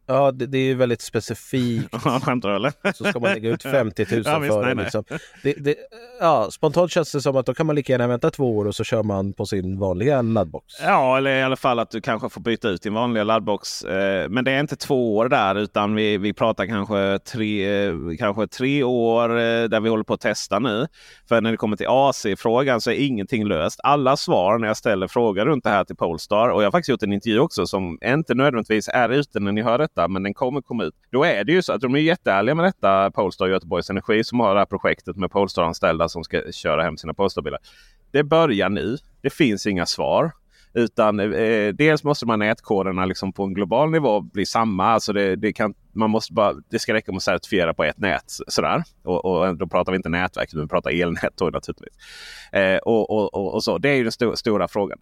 Ja, det, det är väldigt specifikt. Skämtar du eller? Så ska man lägga ut 50 000 ja, visst, för det. Liksom. Det, det, ja, spontant känns det som att då kan man lika gärna vänta två år och så kör man på sin vanliga laddbox. Ja, eller i alla fall att du kanske får byta ut din vanliga laddbox. Eh, men det är inte två år där utan vi, vi pratar kanske tre, eh, kanske tre år eh, där vi håller på att testa nu. För när det kommer till AC-frågan så är ingenting löst. Alla svar när jag ställer frågor runt det här till Polestar och jag har faktiskt gjort en intervju också som inte nödvändigtvis är ute när ni hör det detta, men den kommer komma ut. Då är det ju så att de är jätteärliga med detta. Polestar och Göteborgs Energi som har det här projektet med Polestar-anställda som ska köra hem sina Polestar-bilar. Det börjar nu. Det finns inga svar. Utan eh, dels måste man nätkoderna liksom på en global nivå bli samma. Alltså det, det, kan, man måste bara, det ska räcka med att certifiera på ett nät. Sådär. Och, och då pratar vi inte nätverk, utan vi pratar elnät då, naturligtvis. Eh, och, och, och, så. Det är ju den sto stora frågan.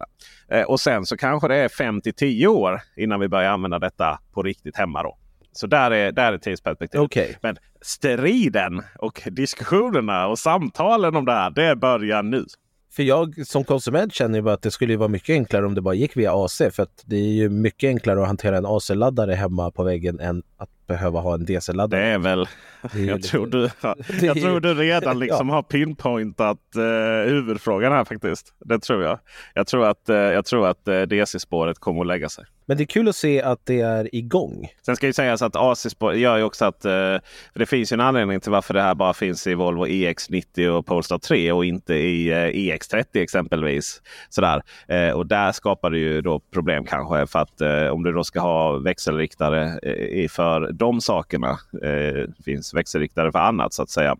Eh, och sen så kanske det är 5 till 10 år innan vi börjar använda detta på riktigt hemma. då. Så där är, där är tidsperspektivet. Okay. Men striden och diskussionerna och samtalen om det här, det börjar nu. För jag som konsument känner ju bara att det skulle vara mycket enklare om det bara gick via AC. För att det är ju mycket enklare att hantera en AC-laddare hemma på väggen än att behöva ha en DC-laddare. Det är väl... Jag, tror du, jag tror du redan liksom Ja. har pinpointat uh, huvudfrågan här faktiskt. Det tror jag. Jag tror att, eh, jag tror att eh, DC-spåret kommer att lägga sig. Men det är kul att se att det är igång. Sen ska ju sägas att AC-spår gör ju också att... eh, det finns ju en anledning till varför det här bara finns i Volvo EX90 och Polestar 3 och inte i eh, EX30 exempelvis. Sådär. Eh, Och där skapar det ju då problem kanske. För att eh, om du då ska ha växelriktare eh, i- för de sakerna. eh, finns växelriktare för annat så att säga.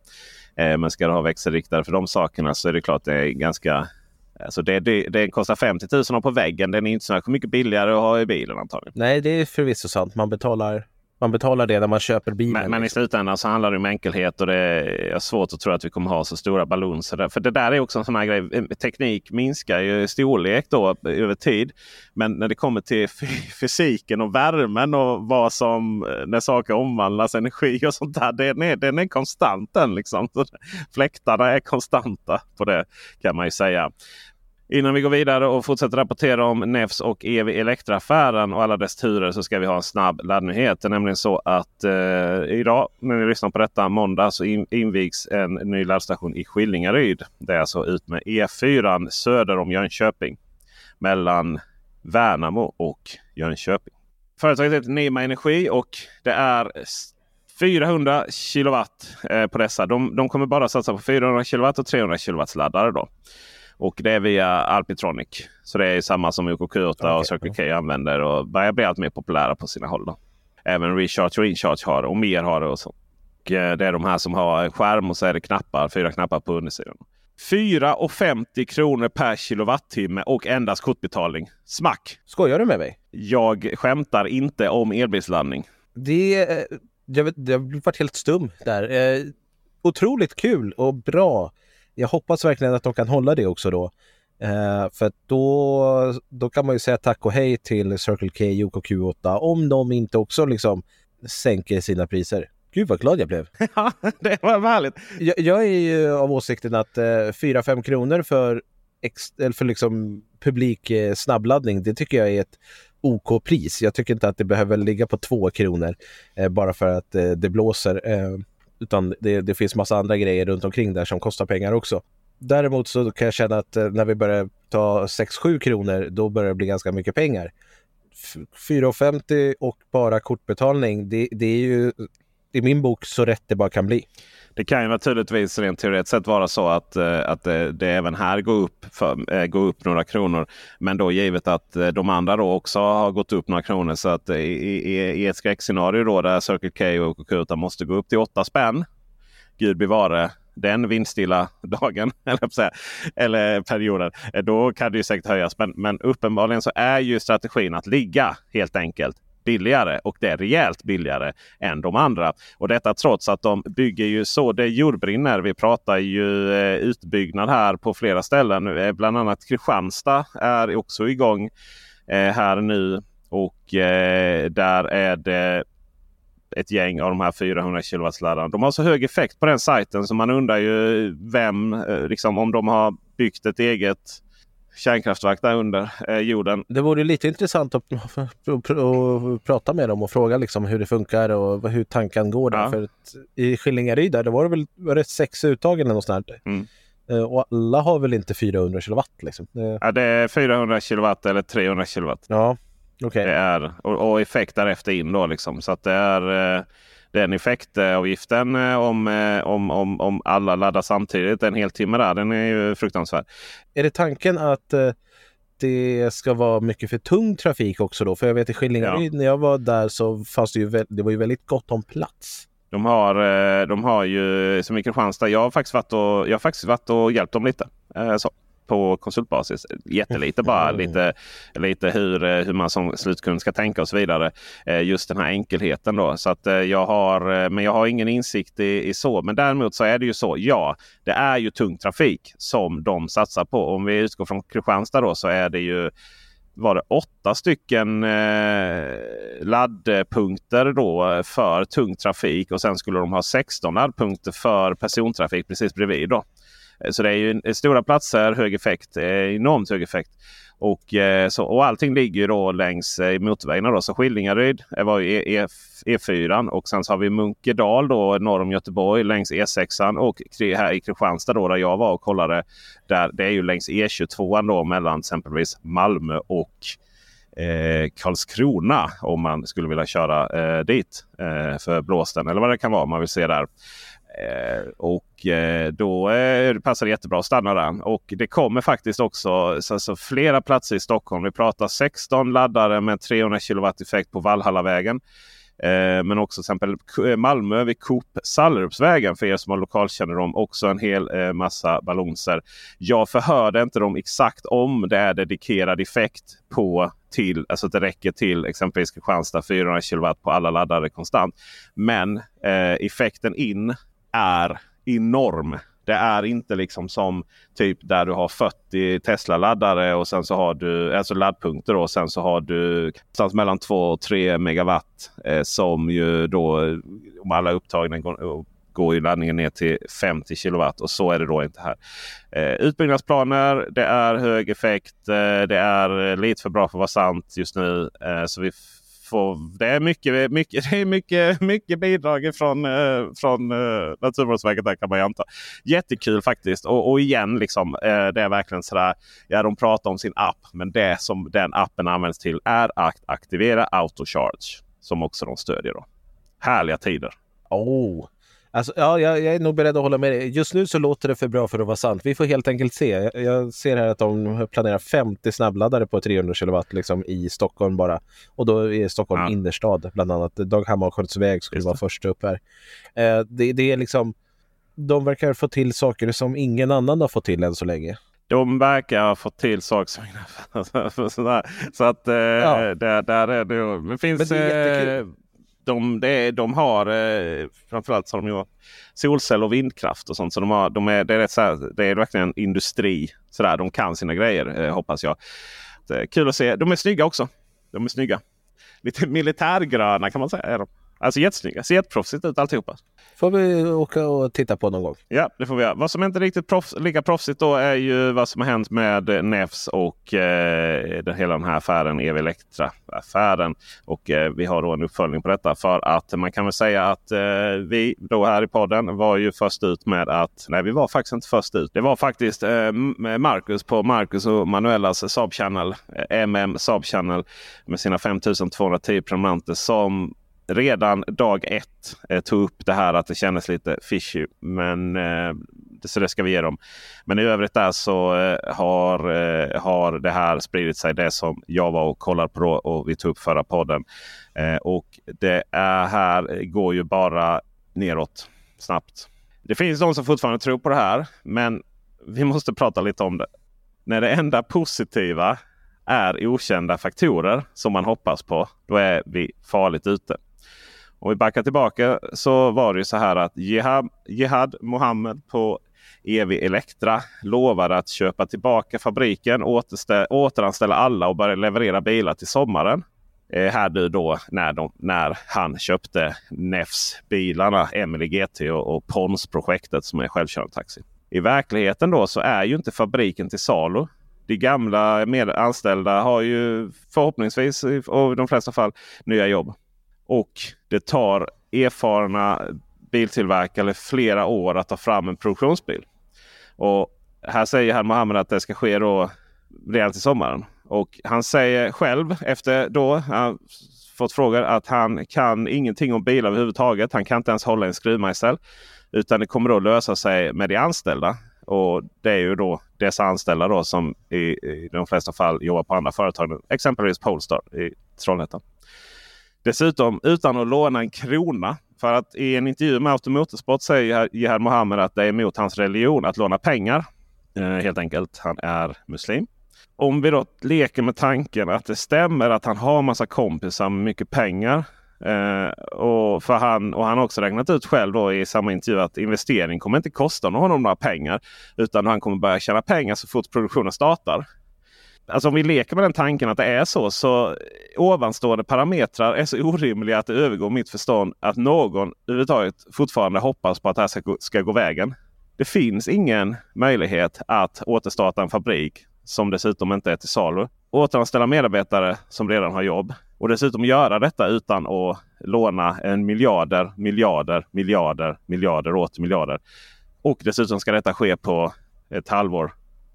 Eh, Men ska du ha växelriktare för de sakerna så är det klart det är ganska Alltså det, det, det kostar 50 000 på väggen. Den är inte så mycket billigare att ha i bilen antagligen. Nej, det är förvisso sant. Man betalar, man betalar det när man köper bilen. Men, men i liksom. slutändan så handlar det om enkelhet och det är svårt att tro att vi kommer ha så stora ballonger. där. För det där är också en sån här grej. Teknik minskar ju storlek då över tid. Men när det kommer till fysiken och värmen och vad som när saker omvandlas, energi och sånt där. Den är, den är konstant den liksom. Så Fläktarna är konstanta på det kan man ju säga. Innan vi går vidare och fortsätter rapportera om Nefs och EV Elektra-affären och alla dess turer så ska vi ha en snabb laddnyhet. Det är nämligen så att eh, idag när ni lyssnar på detta måndag så in, invigs en ny laddstation i Skillingaryd. Det är alltså ut med E4 söder om Jönköping. Mellan Värnamo och Jönköping. Företaget heter Nima Energi och det är 400 kilowatt eh, på dessa. De, de kommer bara satsa på 400 kilowatt och 300 kilowatt laddare. Då. Och det är via Alpitronic. Så det är samma som OKQ8 och Okej. Circle K använder och börjar bli allt mer populära på sina håll. Då. Även Recharge och Incharge har det och mer har det. Och så. Och eh, det är de här som har en skärm och så är det knappar, fyra knappar på undersidan. 4,50 kronor per kilowattimme och endast kortbetalning. Smack! Skojar du med mig? Jag skämtar inte om elbilsladdning. Det, eh, jag, vet, jag har varit helt stum där. Eh, otroligt kul och bra. Jag hoppas verkligen att de kan hålla det också då. Eh, för då, då kan man ju säga tack och hej till Circle K och Q8 om de inte också liksom sänker sina priser. Gud vad glad jag blev. Ja, det var härligt. Jag, jag är ju av åsikten att eh, 4-5 kronor för, ex, eller för liksom publik eh, snabbladdning, det tycker jag är ett OK-pris. Jag tycker inte att det behöver ligga på 2 kronor eh, bara för att eh, det blåser. Utan det, det finns massa andra grejer runt omkring där som kostar pengar också. Däremot så kan jag känna att eh, när vi börjar ta 6-7 kronor, då börjar det bli ganska mycket pengar. 4,50 och bara kortbetalning, det, det är ju i min bok så rätt det bara kan bli. Det kan ju naturligtvis rent teoretiskt sett vara så att, eh, att det, det även här går upp, för, eh, går upp några kronor. Men då givet att de andra då också har gått upp några kronor. Så att i, i, i ett skräckscenario då där Circle K och Coca måste gå upp till 8 spänn. Gud bevare den vindstilla dagen eller, säga, eller perioden. Då kan det ju säkert höjas. Men, men uppenbarligen så är ju strategin att ligga helt enkelt billigare och det är rejält billigare än de andra. Och detta trots att de bygger ju så det jordbrinner. Vi pratar ju eh, utbyggnad här på flera ställen. Eh, bland annat Kristianstad är också igång eh, här nu. Och eh, där är det ett gäng av de här 400 kW-laddarna. De har så hög effekt på den sajten så man undrar ju vem, eh, liksom, om de har byggt ett eget kärnkraftverk där under eh, jorden. Det vore lite intressant att, att, prata med dem och fråga liksom hur det funkar och hur tanken går där. Ja. För att I Skillingaryd där, det var det väl var det sex uttag eller något sånt. Mm. Eh, Och alla har väl inte 400 kilowatt liksom. Det- Ja, det är 400 kW eller 300 kW. Ja, okej. Det är, och, och effekt därefter in då liksom. Så att det är eh, den effektavgiften eh, om, eh, om, om, om alla laddar samtidigt en hel timme där. Den är ju fruktansvärd. Är det tanken att eh, det ska vara mycket för tung trafik också då? För jag vet i Skillingaryd när jag var där så fanns det ju, det var ju väldigt gott om plats. De har, de har ju som i Kristianstad. Jag har faktiskt varit och, jag har faktiskt varit och hjälpt dem lite. Så, på konsultbasis. Jättelite bara. lite, lite hur, eh, hur man som slutkund ska tänka och så vidare. Eh, Just den här enkelheten då. Så att eh, jag har, men jag har ingen insikt i, i så. Men däremot så är det ju så. Ja, det är ju tung trafik som de satsar på. Om vi utgår från Kristianstad då så är det ju var det åtta stycken eh, laddpunkter då för tung trafik och sen skulle de ha 16 laddpunkter för persontrafik precis bredvid. Då. Så det är ju stora platser, hög effekt, eh, enormt hög effekt. Och, eh, så, och allting ligger då längs eh, motorvägarna. Då. Så Skillingaryd var ju e, e, e 4 och sen så har vi Munkedal då norr om Göteborg längs E6 och här i Kristianstad då där jag var och kollade. Där, det är ju längs E22 då mellan exempelvis Malmö och eh, Karlskrona om man skulle vilja köra eh, dit eh, för blåsten eller vad det kan vara man vill se där. Eh, och eh, då eh, passar det jättebra att stanna där. Och det kommer faktiskt också alltså, flera platser i Stockholm. Vi pratar 16 laddare med 300 kW effekt på Valhallavägen. Men också till exempel Malmö vid Coop Sallerupsvägen för er som har lokalkännedom. Också en hel massa ballonser. Jag förhörde inte dem exakt om det är dedikerad effekt på till, alltså att det räcker till exempelvis Kristianstad 400 kW på alla laddare konstant. Men eh, effekten in är enorm. Det är inte liksom som typ där du har 40 Tesla-laddare och sen så har du alltså laddpunkter och sen så har du någonstans mellan 2 och 3 megawatt. Eh, som ju då om alla upptagna går, går ju laddningen ner till 50 kilowatt och så är det då inte här. Eh, utbyggnadsplaner, det är hög effekt. Eh, det är lite för bra för att vara sant just nu. Eh, så vi får, det är mycket, mycket, det är mycket, mycket bidrag från, eh, från eh, Naturvårdsverket där kan man ju anta. Jättekul faktiskt. Och, och igen, liksom, eh, det är verkligen sådär. Ja, de pratar om sin app. Men det som den appen används till är att aktivera autocharge. Som också de stödjer. Då. Härliga tider. Oh, Alltså, ja, jag, jag, är nog beredd att hålla med dig. Just nu så låter det för bra för att vara sant. Vi får helt enkelt se. Jag, jag ser här att de planerar 50 snabbladdare på 300 kW liksom, i Stockholm bara. Och då är Stockholm ja. innerstad bland annat. Dag Hammarskjöldsväg skulle vara först upp här. Eh, det, det är liksom... De verkar få till saker som ingen annan har fått till än så länge. De verkar ha fått till saker som ingen Så att eh, ja. där, där är det. Det finns... Men det är eh, de, det, de har eh, framförallt så har de ju solceller och vindkraft och sånt. Så de har, de är, det, är rätt så här, det är verkligen industri. Så där, de kan sina grejer eh, hoppas jag. Det eh, är kul att se. De är snygga också. De är snygga. Lite militärgröna kan man säga. Är de. Alltså jättesnygga. Ser jätteproffsigt ut alltihopa. Får vi åka och titta på någon gång. Ja, det får vi göra. Vad som inte riktigt proffs, lika proffsigt då är ju vad som har hänt med Nefs och eh, den, hela den här affären Ev Elektra-affären. Och eh, vi har då en uppföljning på detta. För att man kan väl säga att eh, vi då här i podden var ju först ut med att... Nej, vi var faktiskt inte först ut. Det var faktiskt eh, Marcus på Marcus och Manuelas Saab Channel, MM Saab Channel med sina 5210 prenumeranter som redan dag ett eh, tog upp det här att det kändes lite fishy. Men, eh, så det ska vi ge dem. Men i övrigt där så eh, har, eh, har det här spridit sig. Det som jag var och kollade på då och vi tog upp förra podden. Eh, och det är här eh, går ju bara neråt snabbt. Det finns de som fortfarande tror på det här. Men vi måste prata lite om det. När det enda positiva är okända faktorer som man hoppas på. Då är vi farligt ute. Om vi backar tillbaka så var det ju så här att Jihad, Jihad Mohammed på EV Elektra lovade att köpa tillbaka fabriken, återanställa alla och börja leverera bilar till sommaren. Eh, här nu då när, de, när han köpte Nefs-bilarna, Emily GT och, och Pons-projektet som är självkörande taxi. I verkligheten då så är ju inte fabriken till salu. De gamla med anställda har ju förhoppningsvis och i de flesta fall nya jobb. Och det tar erfarna biltillverkare flera år att ta fram en produktionsbil. Och här säger han Mohammed att det ska ske då redan till sommaren. Och han säger själv efter då han fått frågor att han kan ingenting om bilar överhuvudtaget. Han kan inte ens hålla en skruvmejsel. Utan det kommer då lösa sig med de anställda. Och det är ju då dessa anställda då som i, i de flesta fall jobbar på andra företag. Exempelvis Polestar i Trollhättan. Dessutom utan att låna en krona. För att i en intervju med Automotorsport säger Jihad Mohammed att det är emot hans religion att låna pengar. Eh, helt enkelt. Han är muslim. Om vi då leker med tanken att det stämmer att han har massa kompisar med mycket pengar. Eh, och, för han, och han har också räknat ut själv då i samma intervju att investering kommer inte kosta honom några pengar. Utan han kommer börja tjäna pengar så fort produktionen startar. Alltså om vi leker med den tanken att det är så. Så ovanstående parametrar är så orimliga att det övergår mitt förstånd att någon överhuvudtaget fortfarande hoppas på att det här ska gå, ska gå vägen. Det finns ingen möjlighet att återstarta en fabrik som dessutom inte är till salu. Återanställa medarbetare som redan har jobb. Och dessutom göra detta utan att låna en miljarder, miljarder, miljarder, miljarder och åter miljarder. Och dessutom ska detta ske på ett halvår.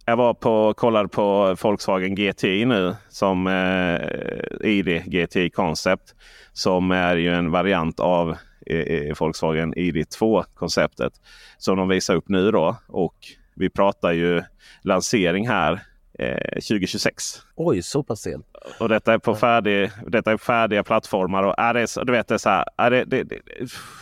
Jag var på kollade på Volkswagen GTI nu som eh, ID GTI Concept. Som är ju en variant av eh, Volkswagen ID2 konceptet. Som de visar upp nu då. Och vi pratar ju lansering här eh, 2026. Oj, så pass sent. Och detta är på färdig, detta är färdiga plattformar. Och är det, du vet, det, är så här, är det, det, det,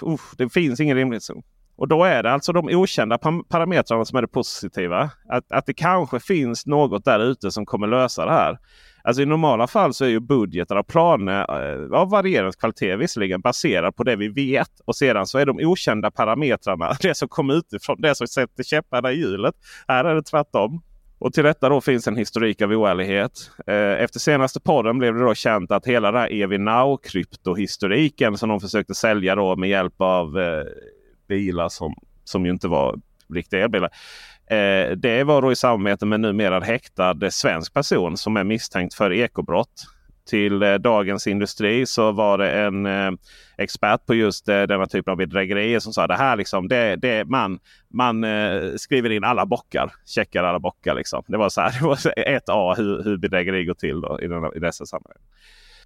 uh, det finns ingen rimlighetszon. Och då är det alltså de okända parametrarna som är det positiva. Att, att det kanske finns något där ute som kommer lösa det här. Alltså I normala fall så är ju budgetar och planer eh, av varierande kvalitet visserligen baserad på det vi vet. Och sedan så är de okända parametrarna det som kommer utifrån. Det som sätter käpparna i hjulet. Här är det tvärtom. Och till detta då finns en historik av oärlighet. Eh, efter senaste podden blev det då känt att hela den här EV kryptohistoriken som de försökte sälja då med hjälp av eh, bilar som, som ju inte var riktiga elbilar. Eh, det var då i samarbete med numera häktad svensk person som är misstänkt för ekobrott. Till eh, Dagens Industri så var det en eh, expert på just eh, denna typ av bedrägerier som sa det här liksom, det, det, man, man eh, skriver in alla bockar. Checkar alla bockar. Liksom. Det var så här, det var ett A hur, hur bedrägeri går till då, i, denna, i dessa sammanhang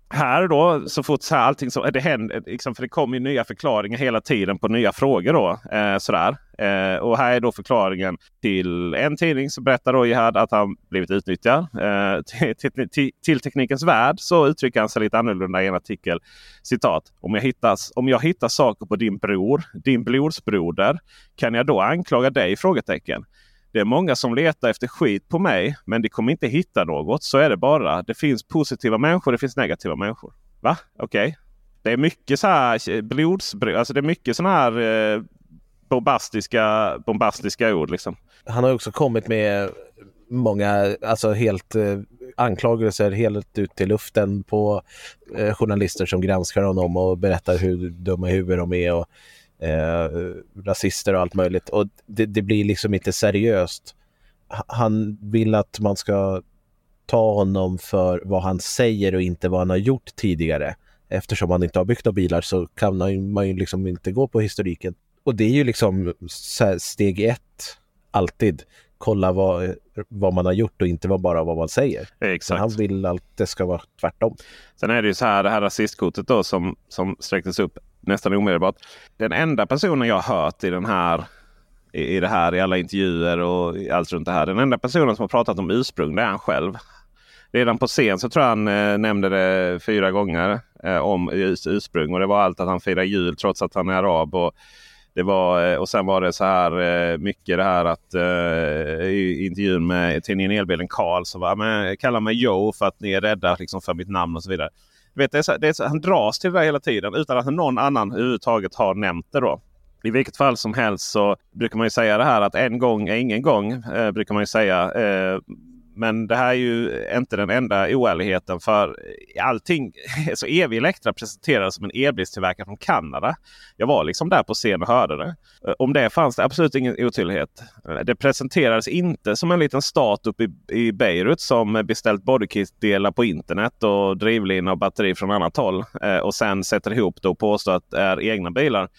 här då så fort så här, allting så, det händer, liksom, för det kommer ju nya förklaringar hela tiden på nya frågor. då eh, sådär. Eh, och här är då förklaringen till en tidning som berättar då Jihad att han blivit utnyttjad. Eh, till, till, till, Teknikens Värld så uttrycker han sig lite annorlunda i en artikel. Citat. Om jag, hittas, om jag hittar saker på din bror, din blodsbroder, kan jag då anklaga dig? Frågetecken. Det är många som letar efter skit på mig men de kommer inte hitta något. Så är det bara. Det finns positiva människor, det finns negativa människor. Va? Okej. Okay. Det är mycket så här eh, blodsbruk. Alltså det är mycket sådana här eh, bombastiska, bombastiska ord. Liksom. Han har också kommit med många alltså helt eh, anklagelser helt ut i luften på eh, journalister som granskar honom och berättar hur dumma i huvudet de är. Och, eh, rasister och allt möjligt. Och det, det, blir liksom inte seriöst. Han vill att man ska ta honom för vad han säger och inte vad han har gjort tidigare. Eftersom han inte har byggt några bilar så kan man ju liksom inte gå på historiken. Och det är ju liksom steg ett, alltid. Kolla vad, vad man har gjort och inte bara vad man säger. Exakt. Han vill att det ska vara tvärtom. Sen är det ju så här, det här rasistkortet då som, som sträcktes upp nästan omedelbart. Den enda personen jag har hört i den här i, i det här i alla intervjuer och allt runt det här. Den enda personen som har pratat om ursprung det är han själv. Redan på scen så tror jag han eh, nämnde det fyra gånger eh, om ursprung. Och det var allt att han firar jul trots att han är arab. Och, det var, eh, och sen var det så här eh, mycket det här att eh, i intervjun med tidningen Elbilen Karl så var men kalla mig Joe för att ni är rädda liksom, för mitt namn och så vidare vet, det är så, det är så, han dras till det hela tiden utan att någon annan överhuvudtaget har nämnt det. då. I vilket fall som helst så brukar man ju säga det här att en gång är ingen gång. Eh, brukar man ju säga. Eh, men det här är ju inte den enda oärligheten. För allting, så EV Elektra presenterades som en elbilstillverkare från Kanada. Jag var liksom där på scen och hörde det. Eh, om det fanns det absolut ingen otydlighet. Eh, det presenterades inte som en liten stat uppe i, i Beirut som beställt bodykit-delar på internet och drivlina och batteri från annat håll. Eh, och sen sätter ihop det och påstår att det är egna bilar.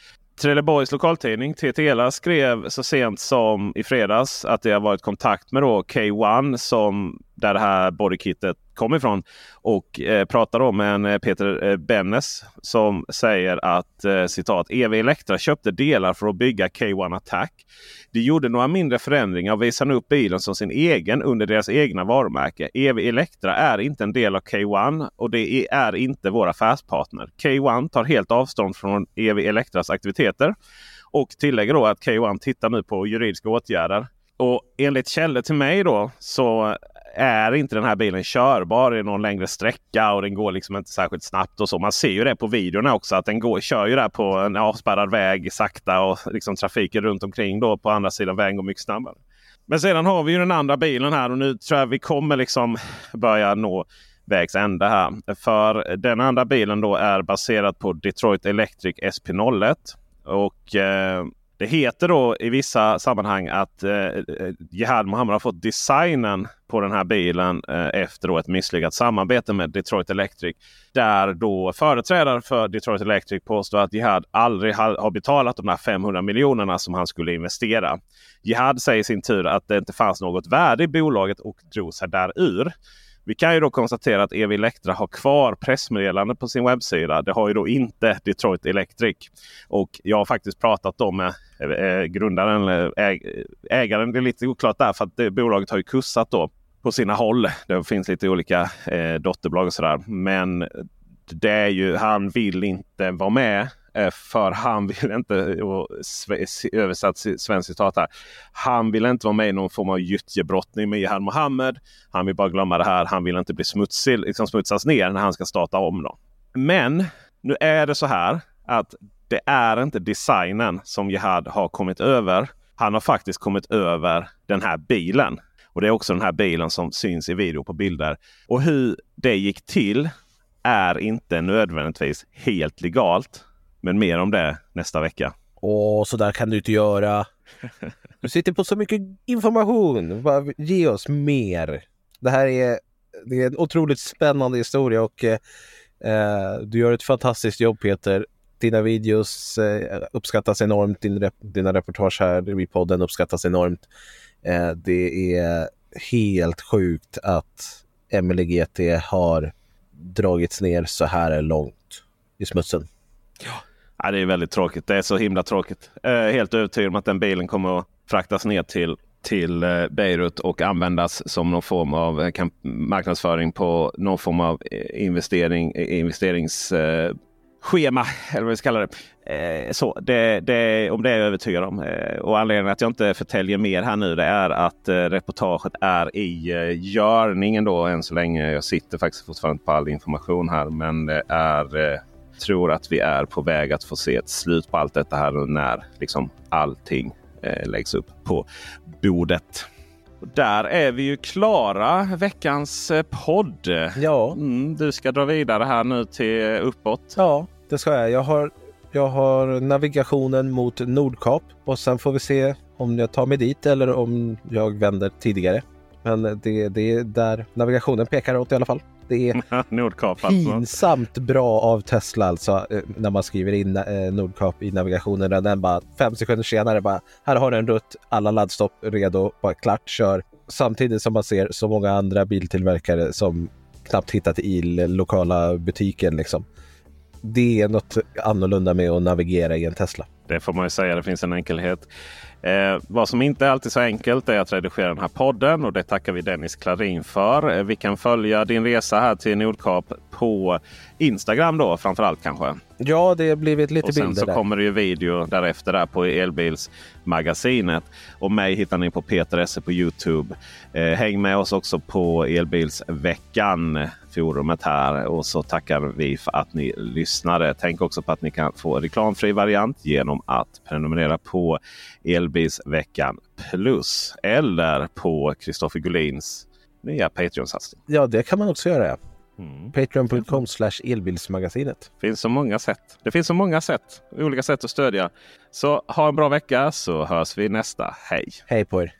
Trelleborgs lokaltidning Ttela, skrev så sent som i fredags att det har varit kontakt med då K1 som där det här bodykittet kom ifrån. Och eh, pratar då med en eh, Peter eh, Bennes som säger att eh, citat EV Elektra köpte delar för att bygga K1 Attack. De gjorde några mindre förändringar och visade upp bilen som sin egen under deras egna varumärke. EV Elektra är inte en del av K1 och det är inte vår affärspartner. K1 tar helt avstånd från EV Elektras aktiviteter. Och tillägger då att K1 tittar nu på juridiska åtgärder. Och enligt källor till mig då så är inte den här bilen körbar i någon längre sträcka och den går liksom inte särskilt snabbt. och så. Man ser ju det på videorna också att den går, kör ju där på en avspärrad väg sakta och liksom trafiken runt omkring då på andra sidan vägen går mycket snabbare. Men sedan har vi ju den andra bilen här och nu tror jag vi kommer liksom börja nå vägs ände här. För den andra bilen då är baserad på Detroit Electric SP01. Och eh, det heter då i vissa sammanhang att eh, eh Jihad Mohammed har fått designen på den här bilen eh, efter då ett misslyckat samarbete med Detroit Electric. Där då företrädare för Detroit Electric påstår att Jihad aldrig ha, har betalat de här 500 miljonerna som han skulle investera. Jihad säger i sin tur att det inte fanns något värde i bolaget och drog sig därur. Vi kan ju då konstatera att EV Elektra har kvar pressmeddelandet på sin webbsida. Det har ju då inte Detroit Electric. Och jag har faktiskt pratat då med Eh, eh, grundaren, eh, äg, ägaren. Det är lite oklart där för att det, bolaget har ju kursat då på sina håll. Det finns lite olika eh, dotterbolag och sådär. Men det är ju, han vill inte vara med för han vill inte, översatt svenskt citat här. Han vill inte vara med i någon form av gyttjebrottning med Jihad Mohammed. Han vill bara glömma det här. Han vill inte bli smutsig, liksom smutsas ner när han ska starta om. Då. Men nu är det så här att det är inte designen som Jihad har kommit över. Han har faktiskt kommit över den här bilen. Och det är också den här bilen som syns i video på bilder. Och hur det gick till är inte nödvändigtvis helt legalt. Men mer om det nästa vecka. Åh, så där kan du inte göra. Du sitter på så mycket information. Bara ge oss mer. Det här är, det är en otroligt spännande historia och eh, eh du gör ett fantastiskt jobb Peter. Dina videos eh, uppskattas enormt. Din rep dina reportage här i podden uppskattas enormt. Eh, det är helt sjukt att Emelie GT har dragits ner så här långt i smutsen. Ja. Ja, det är väldigt tråkigt. Det är så himla tråkigt. Eh, helt övertygad om att den bilen kommer att fraktas ner till, till eh, Beirut och användas som någon form av eh, marknadsföring på någon form av investering investering, eh, Schema eller vad vi ska kalla det. Eh, så, det, det, om det är jag övertygad om. Eh, och anledningen att jag inte förtäljer mer här nu det är att eh, reportaget är i görningen då än så länge. Jag sitter faktiskt fortfarande på all information här men det är tror att vi är på väg att få se ett slut på allt detta här när liksom allting eh, läggs upp på bordet. Och där är vi ju klara. Veckans eh, podd. Ja. Mm, du ska dra vidare här nu till uppåt. Ja, det ska jag. Jag har, jag har navigationen mot Nordkap och sen får vi se om jag tar mig dit eller om jag vänder tidigare. Men det, det är där navigationen pekar åt i alla fall. Det är Nordkap alltså. pinsamt bra av Tesla alltså eh, när man skriver in eh, Nordkap i navigationen. Den bara fem sekunder senare bara här har du en rutt, alla laddstopp redo, bara klart, kör. Samtidigt som man ser så många andra biltillverkare som knappt hittat i lokala butiken liksom. Det är något annorlunda med att navigera i en Tesla. Det får man ju säga, det finns en enkelhet. Eh, vad som inte är alltid så enkelt är att redigera den här podden och det tackar vi Dennis Klarin för. Eh, vi kan följa din resa här till Nordkap på Instagram då framförallt kanske. Ja, det har blivit lite och sen bilder så där. kommer det ju video därefter där på Elbilsmagasinet. Och mig hittar ni på Peter Esse på Youtube. Eh, häng med oss också på Elbilsveckan forumet här och så tackar vi för att ni lyssnade. Tänk också på att ni kan få reklamfri variant genom att prenumerera på Elbilsveckan Plus eller på Kristoffer Gullins nya Patreon-satsning. Ja, det kan man också göra. Mm. Patreon.com elbilsmagasinet. Det finns så många sätt. Det finns så många sätt. Olika sätt att stödja. Så ha en bra vecka så hörs vi nästa. Hej! Hej på er!